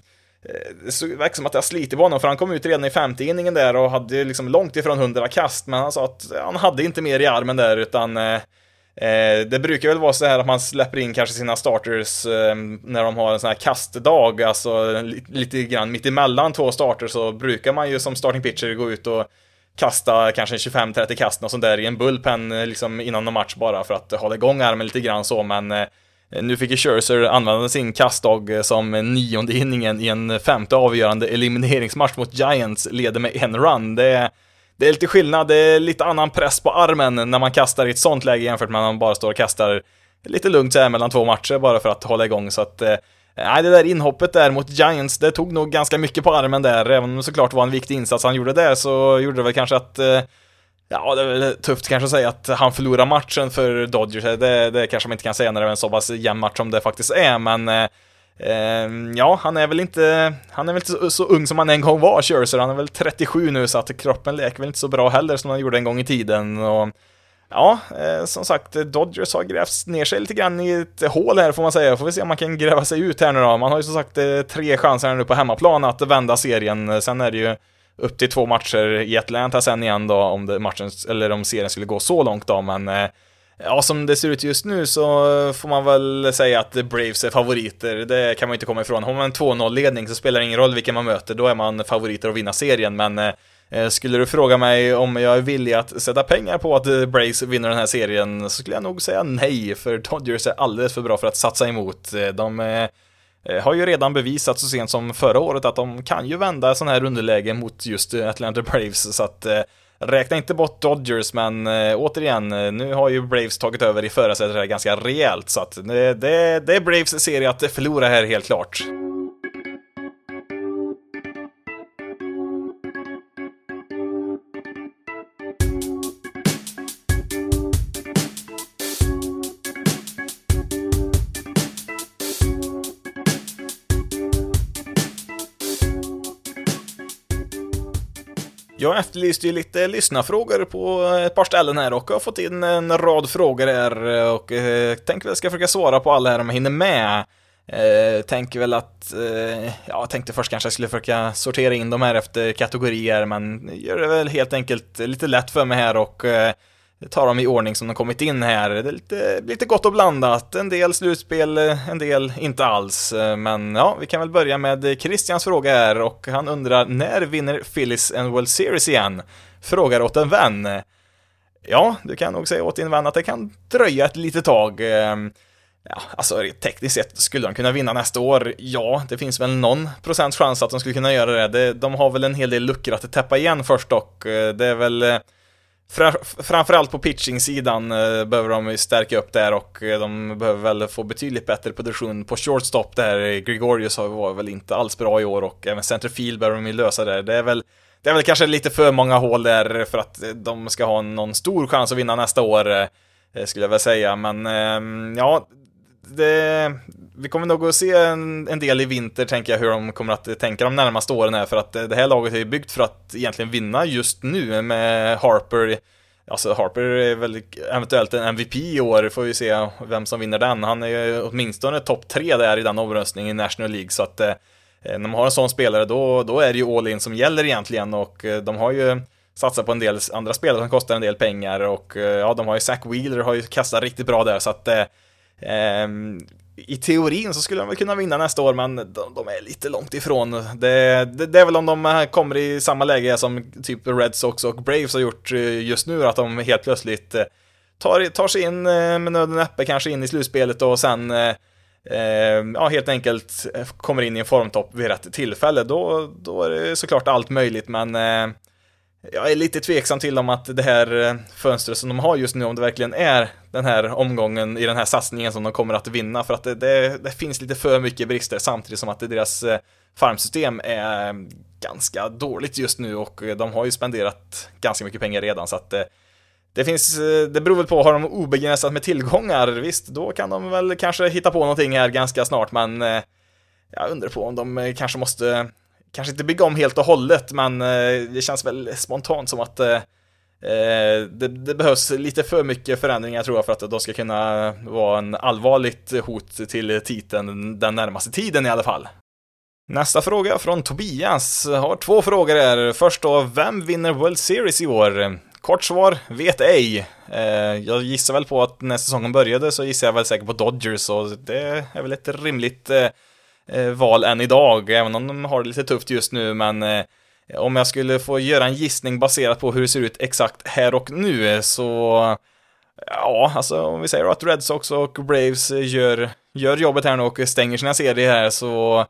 eh, det verkar som att jag sliter på honom, för han kom ut redan i femte inningen där och hade liksom långt ifrån hundra kast, men han sa att han hade inte mer i armen där, utan eh, eh, det brukar väl vara så här att man släpper in kanske sina starters eh, när de har en sån här kastdag, alltså lite grann mitt emellan två starters så brukar man ju som starting pitcher gå ut och kasta kanske 25-30 kast och sånt där i en bullpen eh, liksom innan någon match bara för att hålla igång armen lite grann så, men eh, nu fick ju Scherzer använda sin kastdag eh, som nionde inningen i en femte avgörande elimineringsmatch mot Giants, leder med en run. Det är, det är lite skillnad, det är lite annan press på armen när man kastar i ett sånt läge jämfört med när man bara står och kastar lite lugnt så här mellan två matcher bara för att hålla igång, så att Nej, det där inhoppet där mot Giants, det tog nog ganska mycket på armen där, även om det såklart var en viktig insats han gjorde där, så gjorde det väl kanske att eh, Ja, det är väl tufft kanske att säga att han förlorar matchen för Dodgers, det, det kanske man inte kan säga när det är en så pass jämn match som det faktiskt är, men eh, eh, ja, han är väl inte, han är väl inte så, så, ung som han en gång var, Scherzer, han är väl 37 nu, så att kroppen leker väl inte så bra heller som han gjorde en gång i tiden, och Ja, eh, som sagt, Dodgers har grävt ner sig lite grann i ett hål här får man säga. Får vi se om man kan gräva sig ut här nu då. Man har ju som sagt eh, tre chanser nu på hemmaplan att vända serien. Sen är det ju upp till två matcher i Atlanta sen igen då, om det matchen, eller om serien skulle gå så långt då, men eh, Ja, som det ser ut just nu så får man väl säga att Braves är favoriter. Det kan man inte komma ifrån. Har man en 2-0-ledning så spelar det ingen roll vilken man möter, då är man favoriter att vinna serien, men eh, Eh, skulle du fråga mig om jag är villig att sätta pengar på att Braves Brace vinner den här serien så skulle jag nog säga nej, för Dodgers är alldeles för bra för att satsa emot. Eh, de har ju redan bevisat så sent som förra året att de kan ju vända sådana här underläge mot just Atlanta Braves, så att Räkna inte bort Dodgers, men återigen, nu har ju Braves tagit över i förarsätet ganska rejält, så att det, det, det är Braves serie att förlora här helt klart. Jag efterlyste ju lite lyssnarfrågor på ett par ställen här och har fått in en rad frågor här och eh, tänker väl ska försöka svara på alla här om jag hinner med. Eh, tänker väl att, eh, ja, jag tänkte först kanske jag skulle försöka sortera in dem här efter kategorier, men gör det väl helt enkelt lite lätt för mig här och eh, tar dem i ordning som de kommit in här. Det är lite, lite gott och blandat. En del slutspel, en del inte alls. Men ja, vi kan väl börja med Christians fråga här och han undrar när vinner Phillies en World Series igen? Frågar åt en vän. Ja, du kan nog säga åt din vän att det kan dröja ett litet tag. Ehm, ja, alltså tekniskt sett skulle de kunna vinna nästa år? Ja, det finns väl någon procents chans att de skulle kunna göra det. De har väl en hel del luckor att täppa igen först dock. Det är väl eh, Framförallt på pitching-sidan eh, behöver de stärka upp där och eh, de behöver väl få betydligt bättre produktion på shortstop där. Gregorius var väl inte alls bra i år och även centerfield behöver de ju lösa där. Det är väl det är väl kanske lite för många hål där för att eh, de ska ha någon stor chans att vinna nästa år, eh, skulle jag väl säga. Men ehm, ja, det, vi kommer nog att se en, en, del i vinter, tänker jag, hur de kommer att tänka de närmaste åren här, för att eh, det här laget är ju byggt för att egentligen vinna just nu med Harper. Alltså Harper är väl eventuellt en MVP i år, får vi se vem som vinner den. Han är ju åtminstone topp tre där i den omröstningen i National League, så att eh, eh, när man har en sån spelare, då, då är det ju all in som gäller egentligen, och eh, de har ju satsat på en del andra spelare som kostar en del pengar, och eh, ja, de har ju Zach Wheeler, har ju kastat riktigt bra där, så att eh, ehm, i teorin så skulle de väl kunna vinna nästa år, men de, de är lite långt ifrån. Det, det, det, är väl om de eh, kommer i samma läge som typ Red Sox och Braves har gjort eh, just nu, att de helt plötsligt eh, tar, tar sig in med med nöden näppe, kanske in i slutspelet och sen ja, helt enkelt kommer in i en formtopp vid rätt tillfälle. Då, då är det såklart allt möjligt, men jag är lite tveksam till om att det här eh, fönstret som de har just nu, om det verkligen är den här omgången i den här satsningen som de kommer att vinna, för att det, det, det finns lite för mycket brister samtidigt som att deras eh, farmsystem är ganska dåligt just nu och eh, de har ju spenderat ganska mycket pengar redan. Så att det finns, det beror väl på, har de obegränsat med tillgångar, visst, då kan de väl kanske hitta på någonting här ganska snart, men jag undrar på om de kanske måste kanske inte bygga om helt och hållet, men eh, det känns väl spontant som att eh, eh, det, det, behövs lite för mycket förändringar tror jag för att de ska kunna vara en allvarligt hot till titeln den närmaste tiden i alla fall. Nästa fråga från Tobias har två frågor här. Först då, vem vinner World Series i år? Kort svar, vet ej. Eh, jag gissar väl på att när säsongen började så gissar jag väl säkert på Dodgers och det är väl ett rimligt eh, Eh, val än idag, även om de har det lite tufft just nu, men eh, om jag skulle få göra en gissning baserat på hur det ser ut exakt här och nu eh, så Ja, alltså om vi säger att Red Sox och Braves gör, gör jobbet här nu och stänger sina serier här så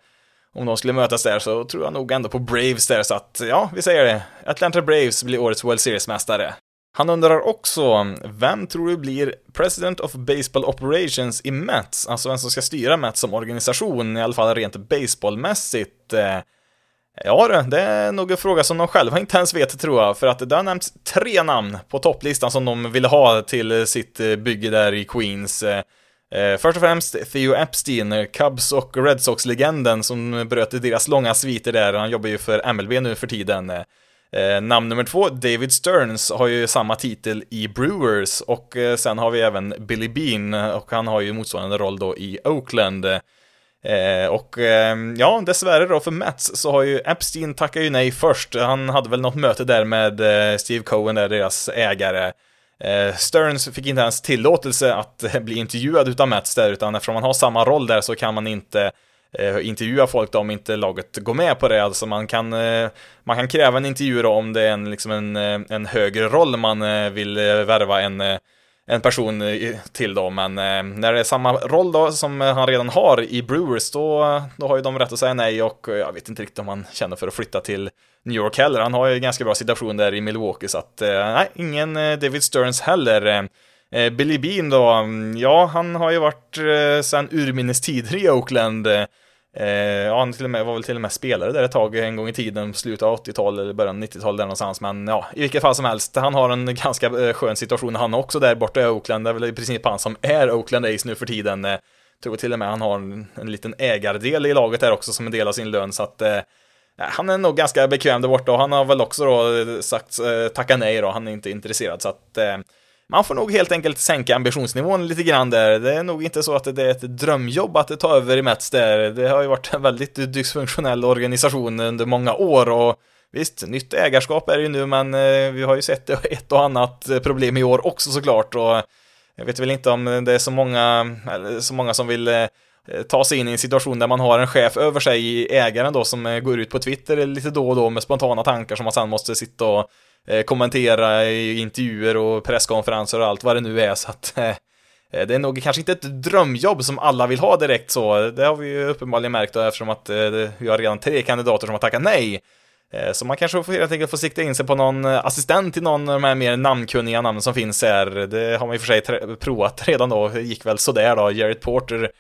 om de skulle mötas där så tror jag nog ändå på Braves där så att ja, vi säger det. Atlanta Braves blir årets World Series-mästare. Han undrar också, vem tror du blir President of Baseball Operations i Mets? Alltså vem som ska styra Mets som organisation, i alla fall rent baseballmässigt. Eh, ja det är nog en fråga som de själva inte ens vet tror jag, för att det har nämnts tre namn på topplistan som de ville ha till sitt eh, bygge där i Queens. Eh, först och främst Theo Epstein, Cubs och Red Sox-legenden som bröt deras långa sviter där, han jobbar ju för MLB nu för tiden. Eh, namn nummer två, David Stearns, har ju samma titel i Brewers och eh, sen har vi även Billy Bean och han har ju motsvarande roll då i Oakland. Eh, och eh, ja, dessvärre då för Mets så har ju Epstein tackat ju nej först. Han hade väl något möte där med eh, Steve Cohen, där deras ägare. Eh, Stearns fick inte ens tillåtelse att eh, bli intervjuad utav Mets där, utan eftersom man har samma roll där så kan man inte Eh, intervjua folk då om inte laget går med på det. Alltså man kan, eh, man kan kräva en intervju då om det är en, liksom en, eh, en högre roll man vill värva en en person till då, men när det är samma roll då som han redan har i Brewers, då, då har ju de rätt att säga nej och jag vet inte riktigt om han känner för att flytta till New York heller. Han har ju ganska bra situation där i Milwaukee, så att nej, ingen David Stearns heller. Eh, Billy Bean då, mm, ja, han har ju varit eh, sedan urminnes tider i Oakland. Eh, eh, ja, han till och med, var väl till och med spelare där ett tag en gång i tiden, slutet av 80-talet eller början av 90-talet där någonstans. Men ja, i vilket fall som helst, han har en ganska eh, skön situation han också där borta i Oakland. Det är väl i princip han som är Oakland Ace nu för tiden. Eh, tror till och med han har en, en liten ägardel i laget där också som en del av sin lön, så att eh, han är nog ganska bekväm där borta och han har väl också då sagt eh, tacka nej då, han är inte intresserad så att eh, man får nog helt enkelt sänka ambitionsnivån lite grann där. Det är nog inte så att det är ett drömjobb att ta över i Mets där. Det har ju varit en väldigt dysfunktionell organisation under många år och visst, nytt ägarskap är det ju nu, men eh, vi har ju sett ett och annat problem i år också såklart och jag vet väl inte om det är så många, så många som vill eh, ta sig in i en situation där man har en chef över sig, ägaren då, som eh, går ut på Twitter lite då och då med spontana tankar som man sen måste sitta och Eh, kommentera i intervjuer och presskonferenser och allt vad det nu är, så att eh, det är nog kanske inte ett drömjobb som alla vill ha direkt så, det har vi ju uppenbarligen märkt då, eftersom att eh, vi har redan tre kandidater som har tackat nej. Så man kanske får, helt enkelt får sikta in sig på någon assistent till någon av de här mer namnkunniga namnen som finns här. Det har man i och för sig provat redan då, det gick väl sådär då. Jared Porter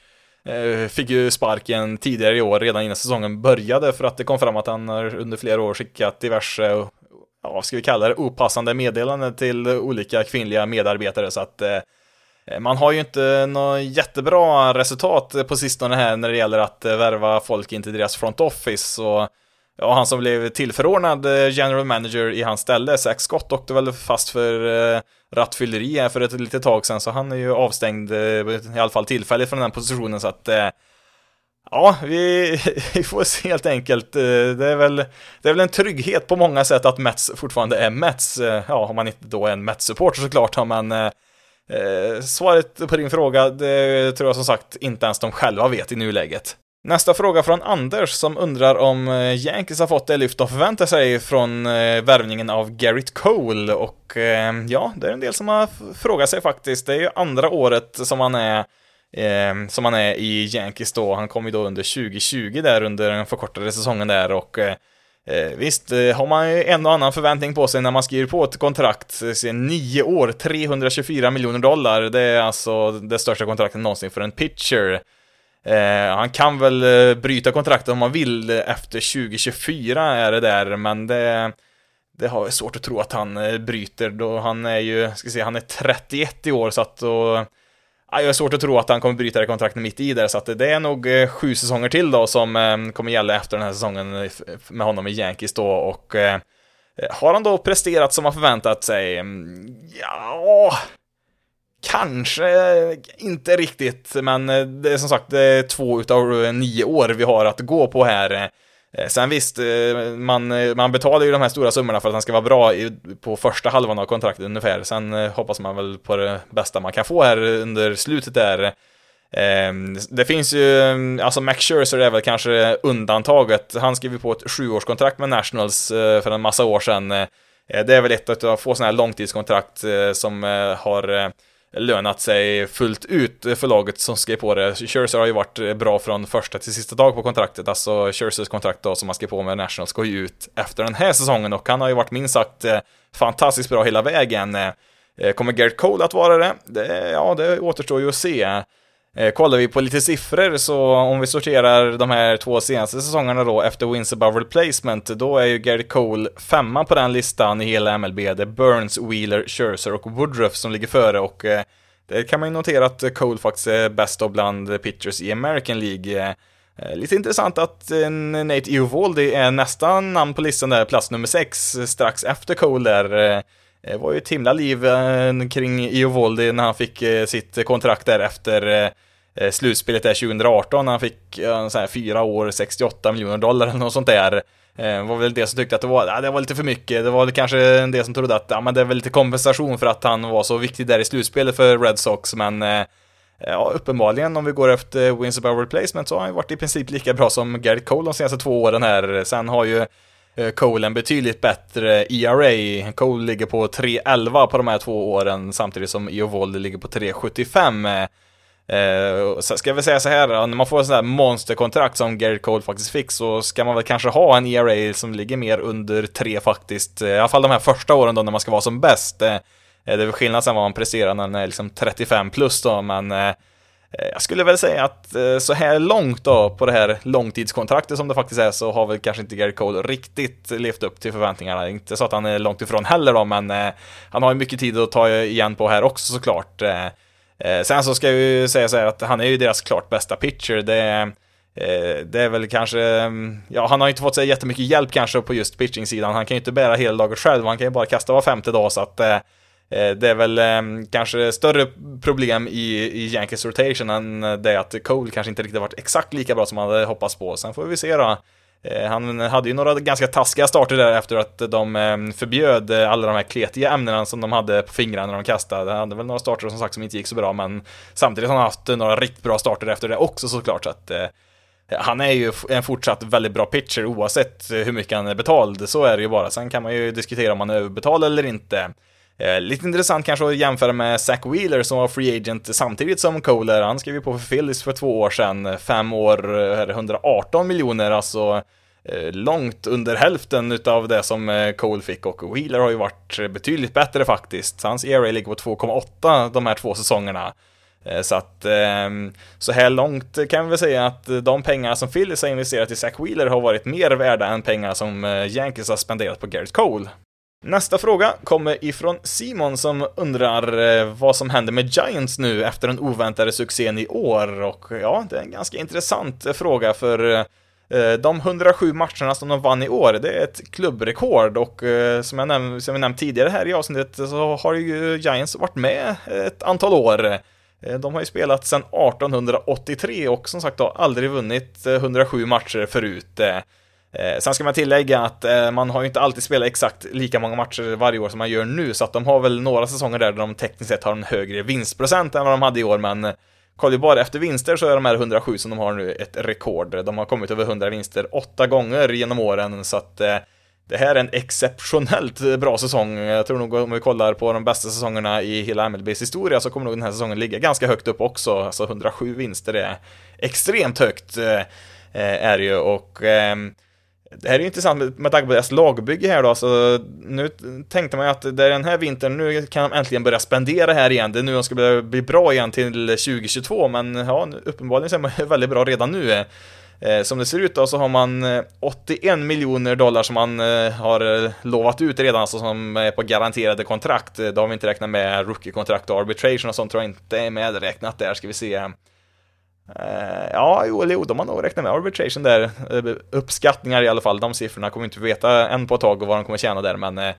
fick ju sparken tidigare i år, redan innan säsongen började, för att det kom fram att han under flera år skickat diverse ja, vad ska vi kalla det, opassande meddelanden till olika kvinnliga medarbetare. Så att eh, man har ju inte något jättebra resultat på sistone här när det gäller att eh, värva folk in till deras front office. Och ja, han som blev tillförordnad eh, general manager i hans ställe, Zach Scott, åkte väl fast för eh, rattfylleri här för ett litet tag sedan. Så han är ju avstängd, eh, i alla fall tillfälligt från den positionen. Så att eh, Ja, vi, vi, får se helt enkelt. Eh, det är, väl, det är väl en trygghet på många sätt att Mets fortfarande är Mets. Eh, ja, om man inte då är en Mets-supporter såklart, men eh, eh, svaret på din fråga, det tror jag som sagt inte ens de själva vet i nuläget. Nästa fråga från Anders som undrar om Yankees har fått det lyft de förväntar sig från värvningen av Garrett Cole och ja, det är en del som har frågat sig faktiskt. Det är ju andra året som han är eh, som han är i Yankees då. Han kom ju då under 2020 där under den förkortade säsongen där och eh, eh, visst, eh, har man ju en och annan förväntning på sig när man skriver på ett kontrakt, eh, nio år, 324 miljoner dollar, det är alltså det största kontraktet någonsin för en pitcher. Eh, han kan väl eh, bryta kontraktet om man vill efter 2024 är det där, men det, det har jag svårt att tro att han bryter då han är ju, ska se, han är 31 i år så att då jag har svårt att tro att han kommer bryta det kontraktet mitt i där, så att det är nog eh, sju säsonger till då som eh, kommer gälla efter den här säsongen med honom i Yankees då och eh, har han då presterat som man förväntat sig? Mm, ja, kanske inte riktigt, men det är som sagt två utav nio år vi har att gå på här. Eh, sen visst, eh, man, eh, man betalar ju de här stora summorna för att han ska vara bra i, på första halvan av kontraktet ungefär. Sen hoppas man väl på det bästa man kan få här under slutet där. Ehm, det finns ju, alltså Max Scherzer är väl kanske undantaget. Han skrev ju på ett sjuårskontrakt med Nationals för en massa år sedan. Det är väl ett av få sådana här långtidskontrakt som har lönat sig fullt ut för laget som skrev på det. Scherzer har ju varit bra från första till sista dag på kontraktet, alltså Scherzers kontrakt då som han skrev på med Nationals går ju ut efter den här säsongen och han har ju varit minst sagt eh, fantastiskt bra hela vägen. Eh, kommer Garrett Cole att vara det? det ja, det återstår ju att se. Eh, kollar vi på lite siffror så om vi sorterar de här två senaste säsongerna då efter wins above replacement, då är ju Gary Cole femma på den listan i hela MLB. Det är Burns, Wheeler, Scherzer och Woodruff som ligger före och eh, det kan man ju notera att Cole faktiskt är bäst av bland pitchers i American League. Eh, eh lite intressant att eh, Nate Eovaldi är nästa namn på listan där, plats nummer 6, eh, strax efter Cole där. Det var ju ett himla liv kring Eovaldi när han fick sitt kontrakt där efter Eh, slutspelet där 2018 när han fick en sån här fyra år, 68 miljoner dollar eller något sånt där. Det var väl det som tyckte att det var, ja, det var lite för mycket. Det var kanske en del som trodde att ja, men det är väl lite kompensation för att han var så viktig där i slutspelet för Red Sox, men eh, ja, uppenbarligen om vi går efter wins above replacement så har han ju varit i princip lika bra som Garrett Cole de senaste två åren här. Sen har ju Cole en betydligt bättre ERA. Cole ligger på 3.11 på de här två åren samtidigt som Eovaldi ligger på 3.75. Eh, ska jag väl säga så här, när man får sådär monsterkontrakt som Gary Cole faktiskt fick så ska man väl kanske ha en ERA som ligger mer under tre faktiskt. Eh, I alla fall de här första åren då när man ska vara som bäst. Eh, eh det är väl skillnad sen vad man presterar när man är liksom 35 plus då, men eh, eh, jag skulle väl säga att så här långt då på det här långtidskontraktet som det faktiskt är så har väl kanske inte Gary Cole riktigt levt upp till förväntningarna. Inte så att han är långt ifrån heller då, men han har ju mycket tid att ta igen på här också såklart. Eh, sen så ska jag ju säga så här att han är ju deras klart bästa pitcher. Det, eh, det är väl kanske, mm, ja han har ju inte fått så jättemycket hjälp kanske på just pitching-sidan. Han kan ju inte bära hela laget själv, han kan ju bara kasta var femte dag så att eh, det är väl kanske större problem i, i Yankees rotation än det att Cole kanske inte riktigt varit exakt lika bra som man hade hoppats på. Sen får vi se då Eh, han hade ju några ganska taskiga starter där efter att de ehm, förbjöd eh, alla de här kletiga ämnena som de hade på fingrarna när de kastade. Han hade väl några starter som sagt som inte gick så bra, men samtidigt har han haft några riktigt bra starter efter det också såklart. Så att, eh, han är ju en fortsatt väldigt bra pitcher oavsett hur mycket han är betald, så är det ju bara. Sen kan man ju diskutera om han är överbetald eller inte. Eh, lite intressant kanske att jämföra med Zach Wheeler som var free agent samtidigt som Kohler. Han skrev ju på för Phillies för två år sedan. Fem år, 118 miljoner, alltså eh, långt under hälften utav det som eh, Cole fick och Wheeler har ju varit betydligt bättre faktiskt. Hans ERA ligger på 2,8 de här två säsongerna. Eh, så att ehm, så här långt kan vi väl säga att de pengar som Phillies har investerat i Zach Wheeler har varit mer värda än pengar som Yankees har spenderat på Garrett Cole. Nästa fråga kommer ifrån Simon som undrar eh, vad som händer med Giants nu efter den oväntade succén i år och ja, det är en ganska intressant eh, fråga för eh, de 107 matcherna som de vann i år, det är ett klubbrekord och som jag nämnt, som jag nämnt tidigare här i avsnittet så har ju Giants varit med ett antal år. De har ju spelat sedan 1883 och som sagt har aldrig vunnit 107 matcher förut. Eh, sen ska man tillägga att eh, man har ju inte alltid spelat exakt lika många matcher varje år som man gör nu, så att de har väl några säsonger där de tekniskt sett har en högre vinstprocent än vad de hade i år, men eh, kollar vi bara efter vinster så är de här 107 som de har nu ett rekord. De har kommit över 100 vinster åtta gånger genom åren, så att eh, det här är en exceptionellt bra säsong. Jag tror nog om vi kollar på de bästa säsongerna i hela MLBs historia så kommer nog den här säsongen ligga ganska högt upp också. Alltså 107 vinster är extremt högt, eh, eh är det ju, och eh, det här är ju intressant med, med tanke på deras lagbygge här då, så nu tänkte man ju att det är den här vintern, nu kan de äntligen börja spendera här igen, det är nu de ska bli, bli bra igen till 2022, men ja, uppenbarligen så är man väldigt bra redan nu. Eh, som det ser ut då så har man eh, 81 miljoner dollar som man eh, har eh, lovat ut redan, alltså som är på garanterade kontrakt. Eh, då har vi inte räknat med rookie-kontrakt och arbitration och sånt tror jag inte är medräknat där, ska vi se. Eh, ja, jo, jo, de har nog räknat med arbitration där. Eh, uppskattningar i alla fall, de siffrorna kommer vi inte veta än på ett tag och vad de kommer tjäna där, men eh,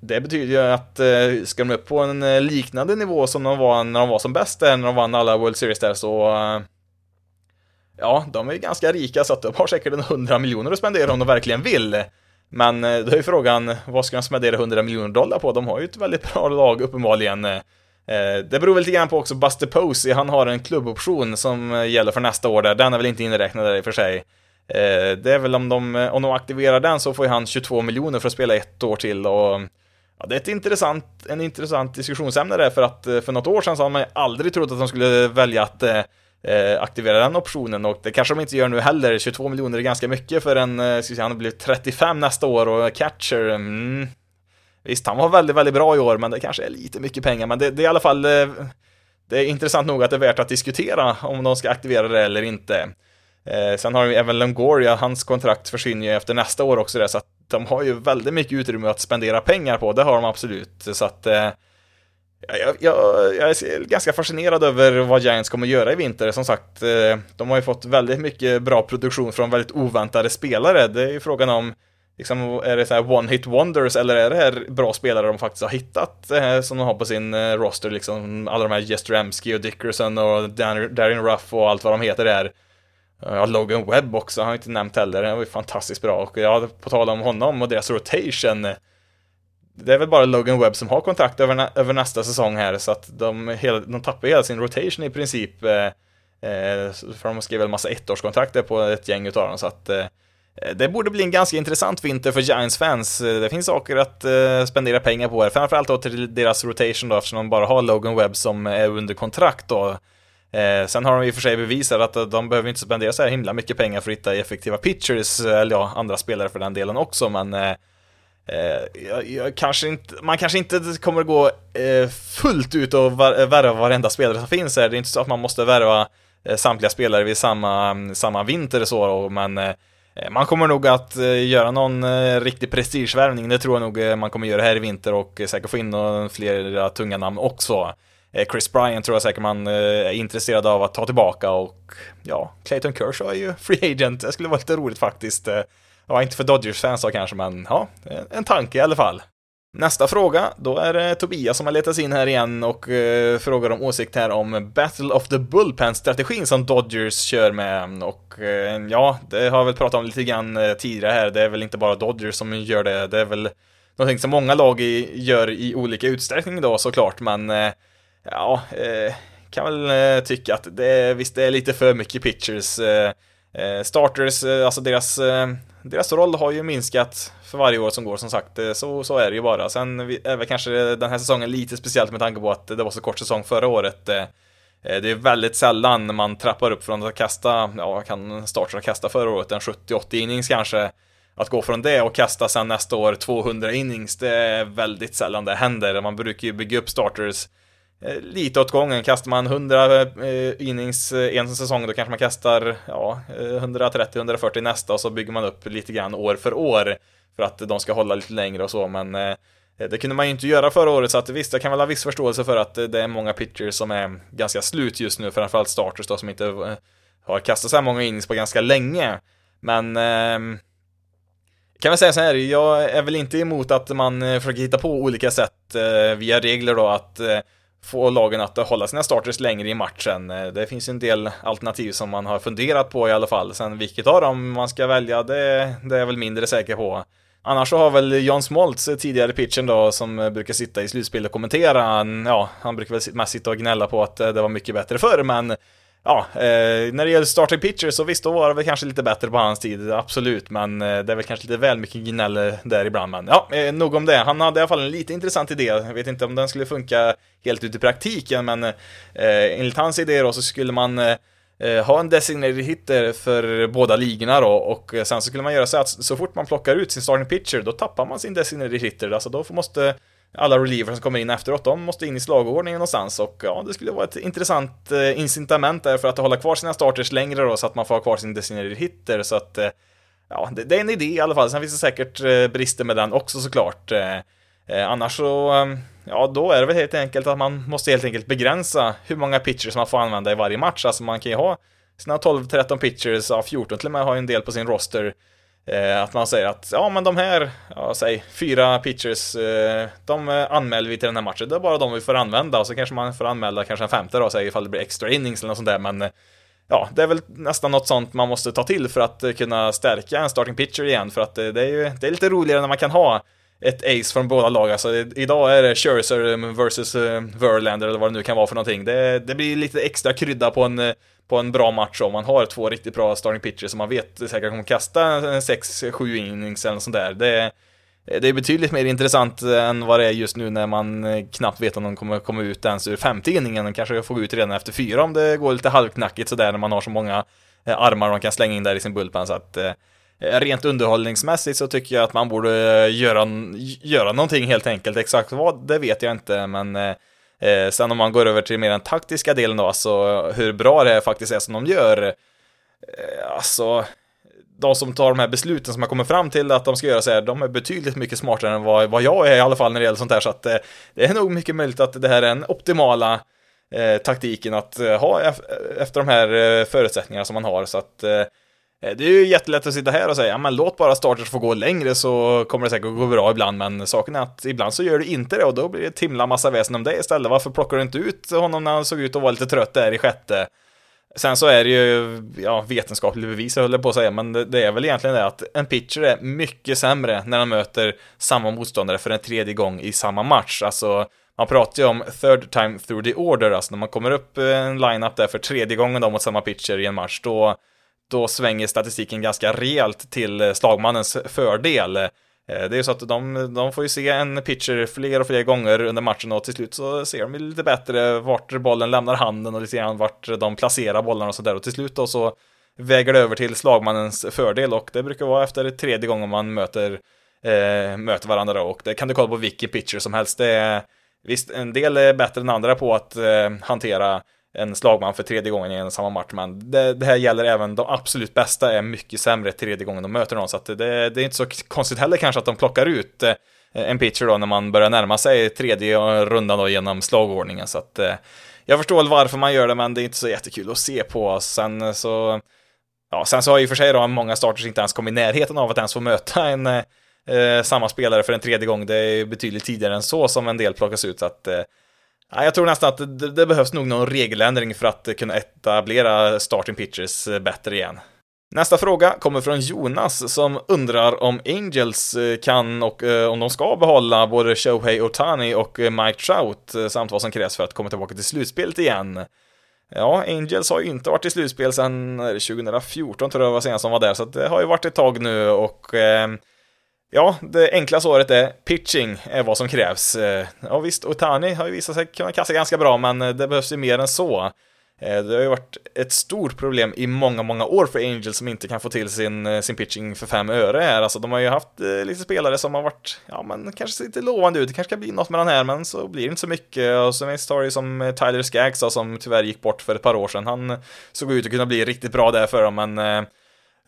det betyder ju att ska de upp på en liknande nivå som de var när de var som bäst där, när de vann alla World Series där, så ja, de är ju ganska rika så att de har säkert en 100 miljoner att spendera om de verkligen vill. Men då är ju frågan, vad ska de spendera 100 miljoner dollar på? De har ju ett väldigt bra lag uppenbarligen. Eh, det beror väl lite grann på också Buster Posey, han har en klubboption som eh, gäller för nästa år där, den är väl inte inräknad där i och för sig. Eh, det är väl om de, om de aktiverar den så får ju han 22 miljoner för att spela ett år till och Ja, det är ett intressant, en intressant diskussionsämne där, för att för något år sedan så hade man aldrig trott att de skulle välja att aktivera den optionen och det kanske de inte gör nu heller. 22 miljoner är ganska mycket för en, ska ska säga, han blir 35 nästa år och catcher, mm, visst han var väldigt, väldigt bra i år, men det kanske är lite mycket pengar, men det, det är i alla fall eh, det är intressant nog att det är värt att diskutera om de ska aktivera det eller inte. Eh, sen har vi även Longoria, hans kontrakt försvinner ju efter nästa år också där, så att de har ju väldigt mycket utrymme att spendera pengar på, det har de absolut. Så att eh, jag, jag, jag, är ganska fascinerad över vad Giants kommer göra i vinter. Som sagt, eh, de har ju fått väldigt mycket bra produktion från väldigt oväntade spelare. Det är ju frågan om, liksom, är det så här one hit wonders eller är det här bra spelare de faktiskt har hittat eh, som de har på sin eh, roster, liksom alla de här Jestramski och Dickerson och Darin Ruff och allt vad de heter där. Ja, Logan Webb också har jag inte nämnt heller, han var ju fantastiskt bra och ja, på tal om honom och deras rotation det är väl bara Logan Webb som har kontrakt över, nä över nästa säsong här, så att de, hela, de tappar hela sin rotation i princip. Eh, eh för de skrev väl massa ettårskontrakt på ett gäng utav dem, så att eh, Eh, det borde bli en ganska intressant vinter för Giants-fans. Eh, det finns saker att eh, spendera pengar på här, framförallt då till deras rotation då, eftersom de bara har Logan Webb som är under kontrakt då. Eh, sen har de i och för sig bevisat att eh, de behöver inte spendera så här himla mycket pengar för att hitta effektiva pitchers, eller ja, andra spelare för den delen också, men eh, jag, jag kanske inte, man kanske inte kommer gå eh, fullt ut och värva varenda spelare som finns här. Det är inte så att man måste värva eh, samtliga spelare vid samma, samma vinter så, men eh, Eh, man kommer nog att eh, göra någon eh, riktig prestigevärvning. Det tror jag nog man kommer göra här i vinter och säkert få in flera tunga namn också. Chris Bryant tror jag säkert man är intresserad av att ta tillbaka och ja, Clayton Kershaw är ju free agent. Det skulle vara lite roligt faktiskt. Ja, inte för Dodgers-fans då kanske, men ja, en tanke i alla fall. Nästa fråga, då är det Tobias som har letat sig in här igen och eh, frågar om åsikt här om Battle of the Bullpen-strategin som Dodgers kör med. Och eh, ja, det har jag väl pratat om lite grann eh, tidigare här, det är väl inte bara Dodgers som gör det, det är väl någonting som många lag i, gör i olika utsträckning då såklart, men eh, ja, eh, kan väl eh, tycka att det, visst det är lite för mycket pitchers. Eh, eh, starters, eh, alltså deras deras roll har ju minskat för varje år som går som sagt, eh, så, så är det ju bara. Sen är väl kanske den här säsongen lite speciellt med tanke på att det var så kort säsong förra året. Eh, eh, det är väldigt sällan man trappar upp från att kasta, ja, kan starta kasta förra året, en 70-80 innings kanske. Att gå från det och kasta sen nästa år 200 innings, det är väldigt sällan det händer. Man brukar ju bygga upp starters Eh, lite åt gången. Kastar man 100 eh, innings eh, en säsong, då kanske man kastar ja, eh, 130-140 nästa och så bygger man upp lite grann år för år för att de ska hålla lite längre och så, men det kunde man ju inte göra förra året, så att visst, jag kan väl ha viss förståelse för att det är många pitchers som är ganska slut just nu, framförallt starters då, som inte har kastat så här många innings på ganska länge. Men eh, kan väl säga så här, jag är väl inte emot att man försöker hitta på olika sätt eh, via regler då att eh, få lagen att hålla sina starters längre i matchen. Eh, det finns en del alternativ som man har funderat på i alla fall. Sen vilket av dem man ska välja, det, det är jag väl mindre säker på. Annars så har väl John Smoltz, eh, tidigare pitchen då, som eh, brukar sitta i slutspel och kommentera, ja, han brukar väl mest sitta och gnälla på att det var mycket bättre förr, men ja, eh, när det gäller starting pitcher så visst, då var det väl kanske lite bättre på hans tid, absolut, men eh, det är väl kanske lite väl mycket gnäll där ibland, men ja, eh, nog om det. Han hade i alla fall en lite intressant idé, jag vet inte om den skulle funka helt ut i praktiken, men eh, enligt hans idé då så skulle man eh, eh ha en designated hitter för båda ligorna då och eh, sen så skulle man göra så att så fort man plockar ut sin starting pitcher då tappar man sin designated hitter, alltså då måste alla relievers som kommer in efteråt, de måste in i slagordningen någonstans och ja, det skulle vara ett intressant eh, incitament där för att hålla kvar sina starters längre då så att man får ha kvar sin designated hitter så att eh, ja, det, det, är en idé i alla fall. Sen finns det säkert eh, brister med den också såklart. Annars så, ja, då är det väl helt enkelt att man måste helt enkelt begränsa hur många pitchers man får använda i varje match. Alltså man kan ju ha sina 12-13 pitchers, ja 14 till och med har ju en del på sin roster. Eh, att man säger att, ja men de här, ja säg fyra pitchers, eh, de eh, anmäler vi till den här matchen. Det är bara de vi får använda och så kanske man får anmäla kanske en femte då, säg ifall det blir extra innings eller något sånt där. Men ja, det är väl nästan något sånt man måste ta till för att kunna stärka en starting pitcher igen. För att det är ju, det är lite roligare när man kan ha ett ace från båda lag. Alltså, idag är det Scherzer versus Verlander eller vad det nu kan vara för någonting. Det, det blir lite extra krydda på en, på en bra match om man har två riktigt bra starting pitchers som man vet säkert kommer kasta 6-7 innings eller något sånt där. Det, det är betydligt mer intressant än vad det är just nu när man knappt vet om de kommer komma ut ens ur femte inningen. De kanske får gå ut redan efter fyra om det går lite halvknackigt sådär när man har så många eh, armar man kan slänga in där i sin bullpen. Så att, eh, rent underhållningsmässigt så tycker jag att man borde göra, göra någonting helt enkelt. Exakt vad, det vet jag inte, men eh, eh, sen om man går över till mer den taktiska delen då, alltså hur bra det faktiskt är som de gör. Eh, alltså, de som tar de här besluten som har kommit fram till att de ska göra så här, de är betydligt mycket smartare än vad, vad jag är i alla fall när det gäller sånt här, så att eh, det är nog mycket möjligt att det här är den optimala eh, taktiken att eh, ha efter de här eh, förutsättningarna som man har, så att Eh, Eh, det är ju jättelätt att sitta här och säga, ja men låt bara starters få gå längre så kommer det säkert gå bra ibland, men saken är att ibland så gör det inte det och då blir det ett himla massa väsen om det istället. Varför plockar du inte ut honom när han såg ut att vara lite trött där i sjätte? Sen så är det ju, ja, vetenskapligt bevis höll jag på att säga, men det, det är väl egentligen det att en pitcher är mycket sämre när han möter samma motståndare för en tredje gång i samma match. Alltså, man pratar ju om third time through the order, alltså när man kommer upp en line-up där för tredje gången då mot samma pitcher i en match, då då svänger statistiken ganska rejält till eh, slagmannens fördel. Eh, det är ju så att de, de får ju se en pitcher fler och fler gånger under matchen och till slut så ser de lite bättre vart bollen lämnar handen och lite grann vart de placerar bollarna och sådär och till slut då så väger det över till slagmannens fördel och det brukar vara efter tredje gången man möter, eh, möter varandra då och det kan du kolla på vilken pitcher som helst. Det är, visst, en del är bättre än andra på att eh, hantera en slagman för tredje gången i en samma match, men det, det, här gäller även de absolut bästa är mycket sämre tredje gången de möter någon, så att det, det är inte så konstigt heller kanske att de plockar ut eh, en pitcher då när man börjar närma sig tredje rundan då genom slagordningen, så att eh, jag förstår väl varför man gör det, men det är inte så jättekul att se på. Sen så, ja, sen så har ju för sig då många starters inte ens kommit i närheten av att ens få möta en eh, samma spelare för en tredje gång. Det är betydligt tidigare än så som en del plockas ut, så att eh, eh, jag tror nästan att det, det, behövs nog någon regeländring för att kunna etablera starting pitchers eh, bättre igen. Nästa fråga kommer från Jonas som undrar om Angels eh, kan och eh, om de ska behålla både Shohei Otani och Mike Trout samt vad som krävs för att komma tillbaka till slutspelet igen. Ja, Angels har ju inte varit i slutspel sedan 2014 tror jag var senast som var där, så det har ju varit ett tag nu och eh, Ja, det enkla svaret är pitching är vad som krävs. Eh, ja visst, Otani har ju visat sig kunna kasta ganska bra, men eh, det behövs ju mer än så. Eh, det har ju varit ett stort problem i många, många år för Angels som inte kan få till sin, sin pitching för fem öre här. Alltså de har ju haft lite spelare som har varit, ja men kanske ser lite lovande ut, det kanske kan bli något med den här, men så blir det inte så mycket. Och så finns det som Tyler Skaggs som tyvärr gick bort för ett par år sedan. Han såg ut att kunna bli riktigt bra där för dem, men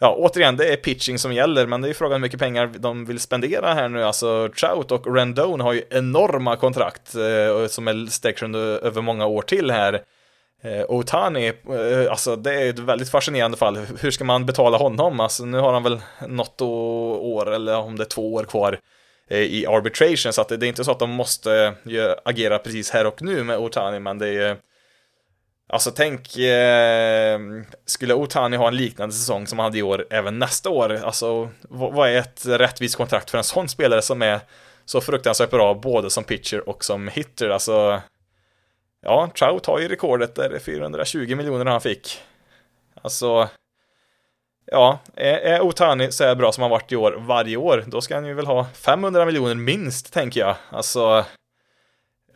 ja, återigen, det är pitching som gäller, men det är ju frågan hur mycket pengar de vill spendera här nu. Alltså, Trout och Rendon har ju enorma kontrakt eh, som är sträcker över många år till här. Eh, Otani, eh, alltså det är ett väldigt fascinerande fall. Hur ska man betala honom? Alltså nu har han väl något år, eller om det är två år kvar eh, i arbitration, så att det, det är inte så att de måste eh, agera precis här och nu med Otani, men det är Alltså tänk, eh, skulle Otani ha en liknande säsong som han hade i år även nästa år? Alltså vad är ett rättvist kontrakt för en sån spelare som är så fruktansvärt bra både som pitcher och som hitter? Alltså, ja, Trout har ju rekordet där det är 420 miljoner han fick. Alltså, ja, är Otani så här bra som han varit i år varje år, då ska han ju väl ha 500 miljoner minst, tänker jag. Alltså,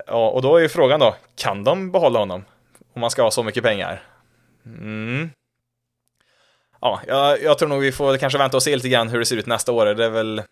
ja, och då är ju frågan då, kan de behålla honom? Om man ska ha så mycket pengar. Mm. Ja, jag, jag, tror nog vi får kanske vänta och se lite grann hur det ser ut nästa år. Det är väl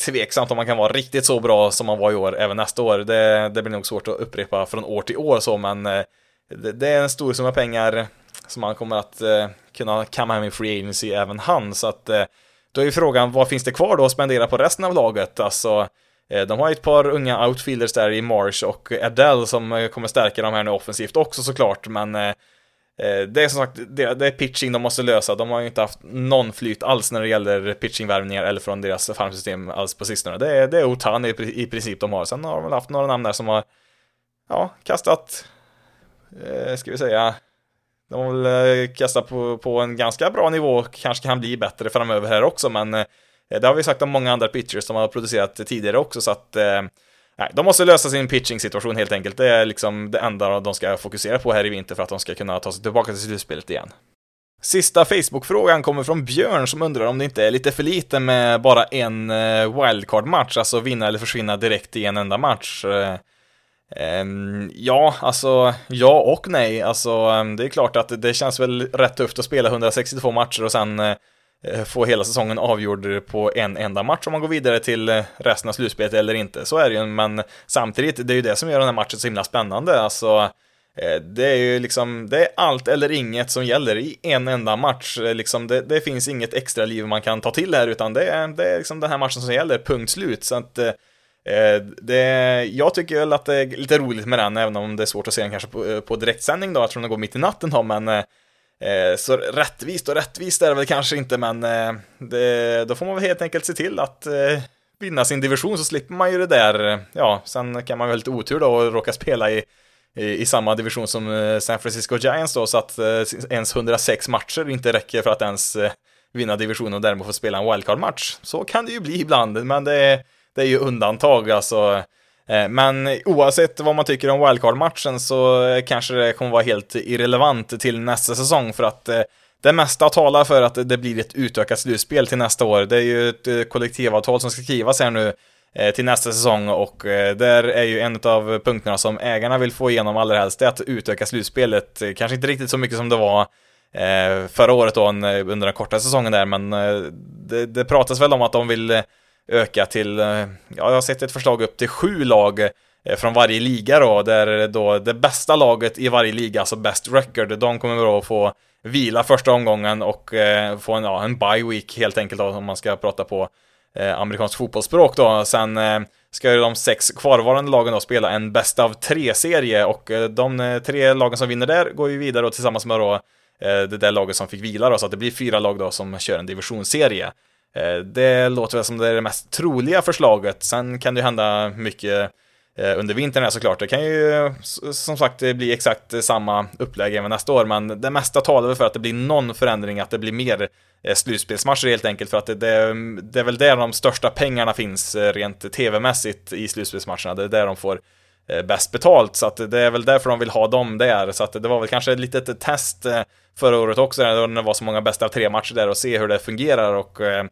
tveksamt om man kan vara riktigt så bra som man var i år även nästa år. Det, det blir nog svårt att upprepa från år till år så, men eh, det, det är en stor summa pengar som han kommer att eh, kunna kamma hem i Free Agency även han, så att eh, då är ju frågan, vad finns det kvar då att spendera på resten av laget? Alltså, Eh, de har ett par unga outfielders där i Marsh och Adele som eh, kommer stärka dem här nu offensivt också såklart, men eh, det är som sagt, det, är pitching de måste lösa. De har ju inte haft någon flyt alls när det gäller pitchingvärvningar eller från deras farmsystem alls på sistone. Det är, det är Otan i, princip de har. Sen har de väl haft några namn där som har, ja, kastat, eh, ska vi säga, de har väl kastat på, på en ganska bra nivå, kanske kan bli bättre framöver här också, men Eh, det har vi sagt om många andra pitchers som har producerat tidigare också, så att eh, Nej, de måste lösa sin pitching-situation helt enkelt. Det är liksom det enda de ska fokusera på här i vinter för att de ska kunna ta sig tillbaka till slutspelet igen. Sista Facebook-frågan kommer från Björn som undrar om det inte är lite för lite med bara en eh, wildcard-match, alltså vinna eller försvinna direkt i en enda match. Eh, ja, alltså ja och nej. Alltså det är klart att det känns väl rätt tufft att spela 162 matcher och sen Eh, få hela säsongen avgjord på en enda match om man går vidare till eh, resten av slutspelet eller inte. Så är det ju, men samtidigt, det är ju det som gör den här matchen så himla spännande. Alltså, eh, det är ju liksom, det är allt eller inget som gäller i en enda match. Liksom, det, det finns inget extra liv man kan ta till här, utan det är, det är liksom den här matchen som gäller, punkt slut. Så att, det, jag tycker väl att det är lite roligt med den, även om det är svårt att se den kanske på, på direktsändning då, eftersom den går mitt i natten då, men Eh, så rättvist och rättvist är det väl kanske inte, men eh, det, då får man väl helt enkelt se till att eh, vinna sin division så slipper man ju det där. Ja, sen kan man väl lite otur då och råka spela i, i, i samma division som San Francisco Giants då, så att ens 106 matcher inte räcker för att ens vinna divisionen och därmed få spela en wildcard-match. Så kan det ju bli ibland, men det det är ju undantag alltså. Eh, men oavsett vad man tycker om wildcard-matchen så kanske det kommer vara helt irrelevant till nästa säsong för att eh, det mesta talar för att det blir ett utökat slutspel till nästa år. Det är ju ett eh, kollektivavtal som ska skrivas här nu till nästa säsong och där är ju en av punkterna som ägarna vill få igenom allra helst det att utöka slutspelet. Kanske inte riktigt så mycket som det var förra året då under den korta säsongen där men det, det pratas väl om att de vill öka till, eh, ja, jag har sett ett förslag upp till sju lag eh, från varje liga då, där då det bästa laget i varje liga, alltså best record, de kommer då få vila första omgången och eh, få en, ja, en bye week helt enkelt då, om man ska prata på eh, amerikanskt fotbollsspråk då. Sen eh, ska ju de sex kvarvarande lagen då spela en bäst av tre-serie och eh, de tre lagen som vinner där går ju vidare då tillsammans med då det där laget som fick vila då, så att det blir fyra lag då som kör en divisionsserie. Eh, det låter väl som det är det mest troliga förslaget. Sen kan det ju hända mycket eh, under vintern här såklart. Det kan ju som sagt bli exakt samma upplägg även nästa år, men det mesta talar väl för att det blir någon förändring, att det blir mer eh, slutspelsmatcher helt enkelt, för att det, det, det är väl där de största pengarna finns rent tv-mässigt i slutspelsmatcherna. Det är där de får bäst betalt, så att det är väl därför de vill ha dem där. Så att det var väl kanske ett litet test förra året också, när det var så många bästa av tre matcher där och se hur det fungerar och eh,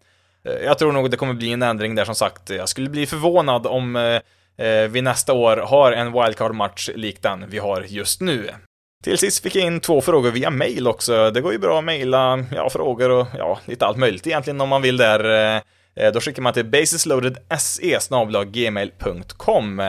eh, jag tror nog det kommer bli en ändring där som sagt. Jag skulle bli förvånad om eh, eh vi nästa år har en wildcard-match lik den vi har just nu. Till sist fick jag in två frågor via mail också. Det går ju bra att mejla ja, frågor och ja, lite allt möjligt egentligen om man vill där. Eh, då skickar man till basisloadedse gmail.com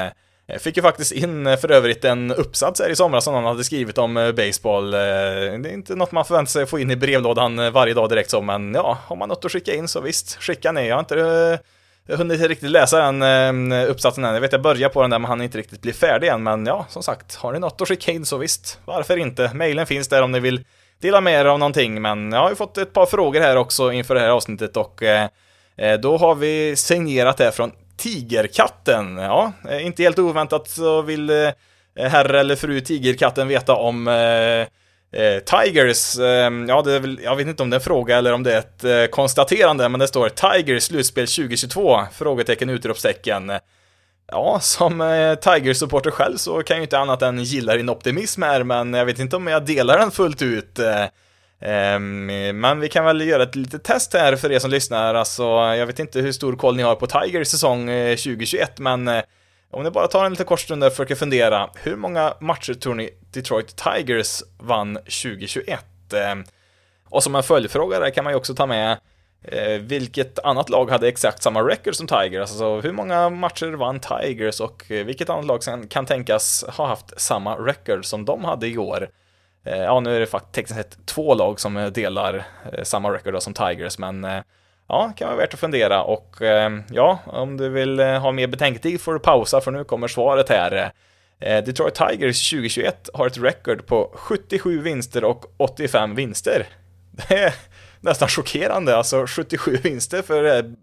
Eh, fick ju faktiskt in eh, för övrigt en uppsats här i somras som någon hade skrivit om eh, baseball. Det är inte något man förväntar sig att få in i brevlådan varje dag direkt så, men ja, har man något att skicka in så visst, skicka ner. Jag har inte hunnit riktigt läsa den uppsatsen än. Jag vet jag börjar på den där men han inte riktigt bli färdig än. Men ja, som sagt, har ni något att skicka in så visst, varför inte? Mailen finns där om ni vill dela med er av någonting. Men jag har ju fått ett par frågor här också inför det här avsnittet och då har vi signerat det från Tigerkatten. Ja, eh, inte helt oväntat så vill eh, herr eller fru Tigerkatten veta om eh, eh Tigers, eh, ja, det är väl, jag vet inte om det är en fråga eller om det är ett eh, konstaterande, men det står Tigers slutspel 2022? Frågetecken, utropstecken. Ja, som eh, Tigers-supporter själv så kan jag ju inte annat än gilla din optimism här, men jag vet inte om jag delar den fullt ut. Eh, Ehm, men vi kan väl göra ett litet test här för er som lyssnar. Alltså, jag vet inte hur stor koll ni har på Tigers säsong eh, 2021, men eh, om ni bara tar en liten kort stund och försöker fundera, hur många matcher tror ni Detroit Tigers vann 2021? Ehm, och som en följdfråga där kan man ju också ta med eh, vilket annat lag hade exakt samma record som Tigers? Alltså hur många matcher vann Tigers och vilket annat lag kan tänkas ha haft samma record som de hade i år? Eh, ja, nu är det faktiskt tekniskt sett två lag som eh, delar eh, samma record som Tigers, men ja, kan vara värt att fundera och ja, om du vill ha mer betänketid får du pausa för nu kommer svaret här. Detroit Tigers 2021 har ett record på 77 vinster och 85 vinster. Det är nästan chockerande. Alltså 77 vinster för det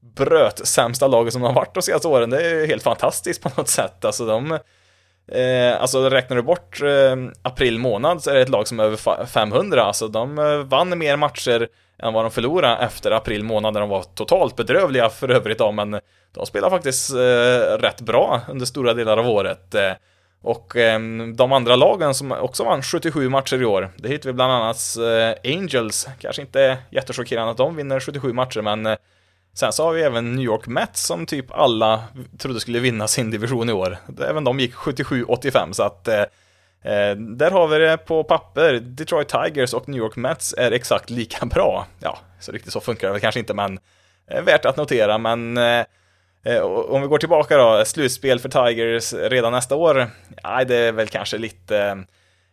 bröt sämsta laget som har varit de senaste åren. Det är helt fantastiskt på något sätt. Alltså de Eh, alltså räknar du bort eh, april månad så är det ett lag som är över 500, alltså de eh, vann mer matcher än vad de förlorade efter april månad när de var totalt bedrövliga för övrigt då, men de spelar faktiskt eh, rätt bra under stora delar av året. Eh, och eh, de andra lagen som också vann 77 matcher i år, det hittar vi bland annat eh, Angels, kanske inte jättechockerande att de vinner 77 matcher, men eh, sen så har vi även New York Mets som typ alla trodde skulle vinna sin division i år. Även de gick 77-85, så att eh, eh, där har vi det på papper. Detroit Tigers och New York Mets är exakt lika bra. Ja, så riktigt så funkar det väl kanske inte, men eh, värt att notera, men Eh, eh om vi går tillbaka då, slutspel för Tigers redan nästa år? Nej, det är väl kanske lite... Eh,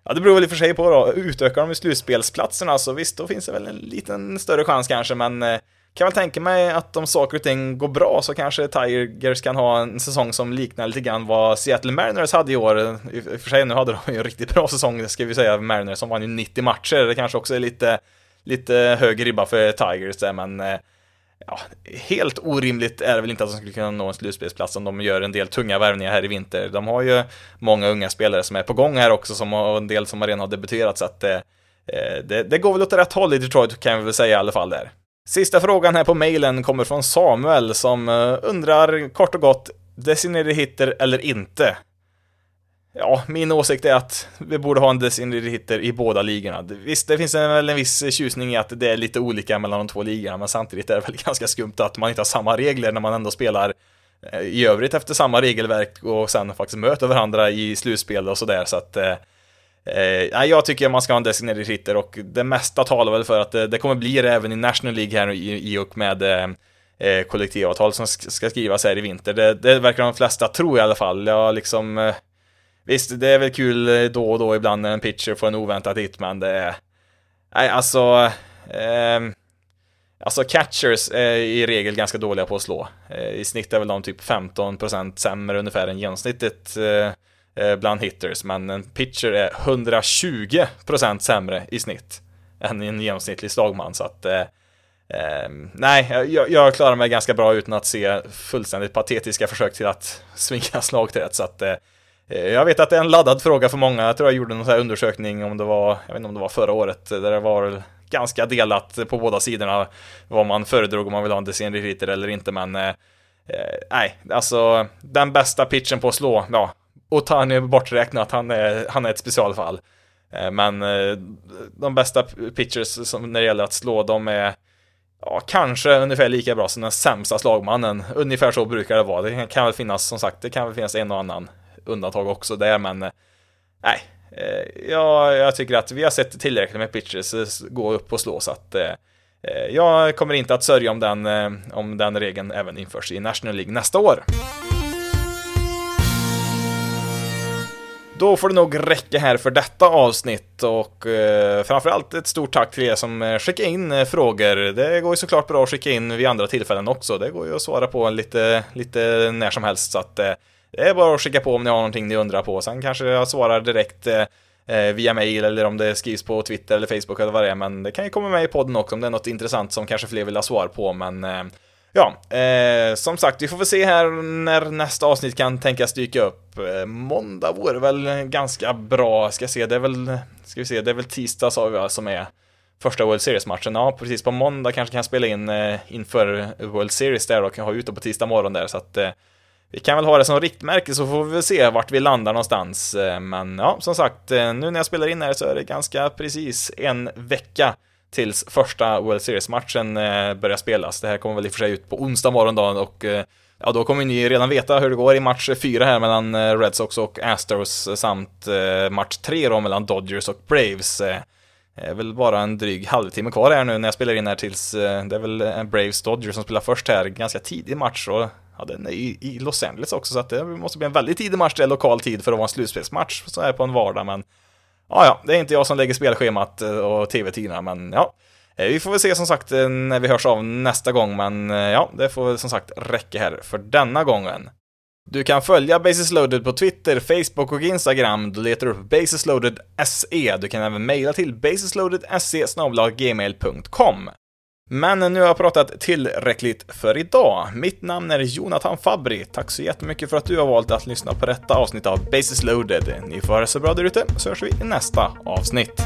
ja, det beror väl i och för sig på då. Utökar de slutspelsplatserna så visst, då finns det väl en liten större chans kanske, men eh, kan väl tänka mig att om saker och ting går bra så kanske Tigers kan ha en säsong som liknar lite grann vad Seattle Mariners hade i år. I och för sig, nu hade de ju en riktigt bra säsong, ska vi säga, Mariners som vann ju 90 matcher. Det kanske också är lite, lite hög ribba för Tigers där, men eh, ja, helt orimligt är det väl inte att de skulle kunna nå en slutspelsplats om de gör en del tunga värvningar här i vinter. De har ju många unga spelare som är på gång här också, som, och en del som redan har debuterat, så att eh, eh, det, det går väl åt rätt håll i Detroit kan vi väl säga i alla fall där. Sista frågan här på mejlen kommer från Samuel som eh, undrar kort och gott, designated hitter eller inte? Ja, min åsikt är att vi borde ha en designated hitter i båda ligorna. Visst, det finns väl en viss tjusning i att det är lite olika mellan de två ligorna, men samtidigt är det väl ganska skumt att man inte har samma regler när man ändå spelar eh, i övrigt efter samma regelverk och sen faktiskt möter varandra i slutspel och sådär, så att eh, eh, jag tycker man ska ha en designated hitter och det mesta talar väl för att det, det kommer bli det även i National League här i, i och med eh, eh kollektivavtal som ska skrivas här i vinter. Det, det verkar de flesta tro i alla fall. Jag liksom eh, Visst, det är väl kul eh, då och då ibland när en pitcher får en oväntad hit, men det är... Nej, alltså... Eh, alltså catchers är i regel ganska dåliga på att slå. Eh, I snitt är väl de typ 15% sämre ungefär än genomsnittet Eh, bland hitters, men en pitcher är 120% sämre i snitt än en genomsnittlig slagman, så att... Eh, eh nej, jag, jag, klarar mig ganska bra utan att se fullständigt patetiska försök till att svinga slag till rätt, så att eh, eh, jag vet att det är en laddad fråga för många. Jag tror jag gjorde någon sån här undersökning om det var, jag vet inte om det var förra året, där det var ganska delat på båda sidorna vad man föredrog om man vill ha en decennier eller inte, men eh, nej, alltså den bästa pitchen på att slå, ja, Otani är borträknat, han är, han är ett specialfall. Eh, men eh, de bästa pitchers som när det gäller att slå, de är ja, kanske ungefär lika bra som den sämsta slagmannen. Ungefär så brukar det vara. Det kan väl finnas, som sagt, det kan väl finnas en och annan undantag också där, men eh, nej. Ja, jag tycker att vi har sett tillräckligt med pitchers gå upp och slå så att jag kommer inte att sörja om den, om den regeln även införs i National League nästa år. Då får det nog räcka här för detta avsnitt och eh, framförallt ett stort tack till er som eh, skickar in eh, frågor. Det går ju såklart bra att skicka in vid andra tillfällen också. Det går ju att svara på lite, lite när som helst så att eh, det är bara att skicka på om ni har någonting ni undrar på. Sen kanske jag svarar direkt eh, eh via mail eller om det skrivs på Twitter eller Facebook eller vad det är. Men det kan ju komma med i podden också om det är något intressant som kanske fler vill ha svar på. Men eh, ja, eh, som sagt, vi får väl se här när nästa avsnitt kan tänkas dyka upp. Eh, måndag vore väl ganska bra. Ska se, det är väl, ska vi se, det är väl tisdag sa vi som är första World Series-matchen. Ja, precis på måndag kanske kan spela in eh, inför World Series där och kan ha ute på tisdag morgon där. Så att eh, vi kan väl ha det som riktmärke så får vi väl se vart vi landar någonstans. Eh, men ja, som sagt, eh, nu när jag spelar in här så är det ganska precis en vecka tills första World Series-matchen eh, börjar spelas. Det här kommer väl i och för sig ut på onsdag morgondagen och eh, ja, då kommer ni redan veta hur det går i match 4 här mellan eh, Red Sox och Astros samt eh, match 3 då mellan Dodgers och Braves. Det är väl bara en dryg halvtimme kvar här nu när jag spelar in här tills, eh, det är väl Braves Dodgers som spelar först här, ganska tidig match och ja, den är i, Los Angeles också så att det måste bli en väldigt tidig match, det är lokal tid för att vara en slutspelsmatch så här på en vardag men ja, ja, det är inte jag som lägger spelschemat eh, och tv-tiderna men ja, eh, vi får väl se som sagt eh, när vi hörs av nästa gång men ja, det får väl som sagt räcka här för denna gången. Du kan följa Basis Loaded på Twitter, Facebook och Instagram. Du letar upp Basisloaded SE. Du kan även mejla till basisloadedse gmail.com. Men nu har jag pratat tillräckligt för idag. Mitt namn är Jonathan Fabri. Tack så jättemycket för att du har valt att lyssna på detta avsnitt av Basis Loaded. Ni får ha det så bra där ute, så hörs vi i nästa avsnitt.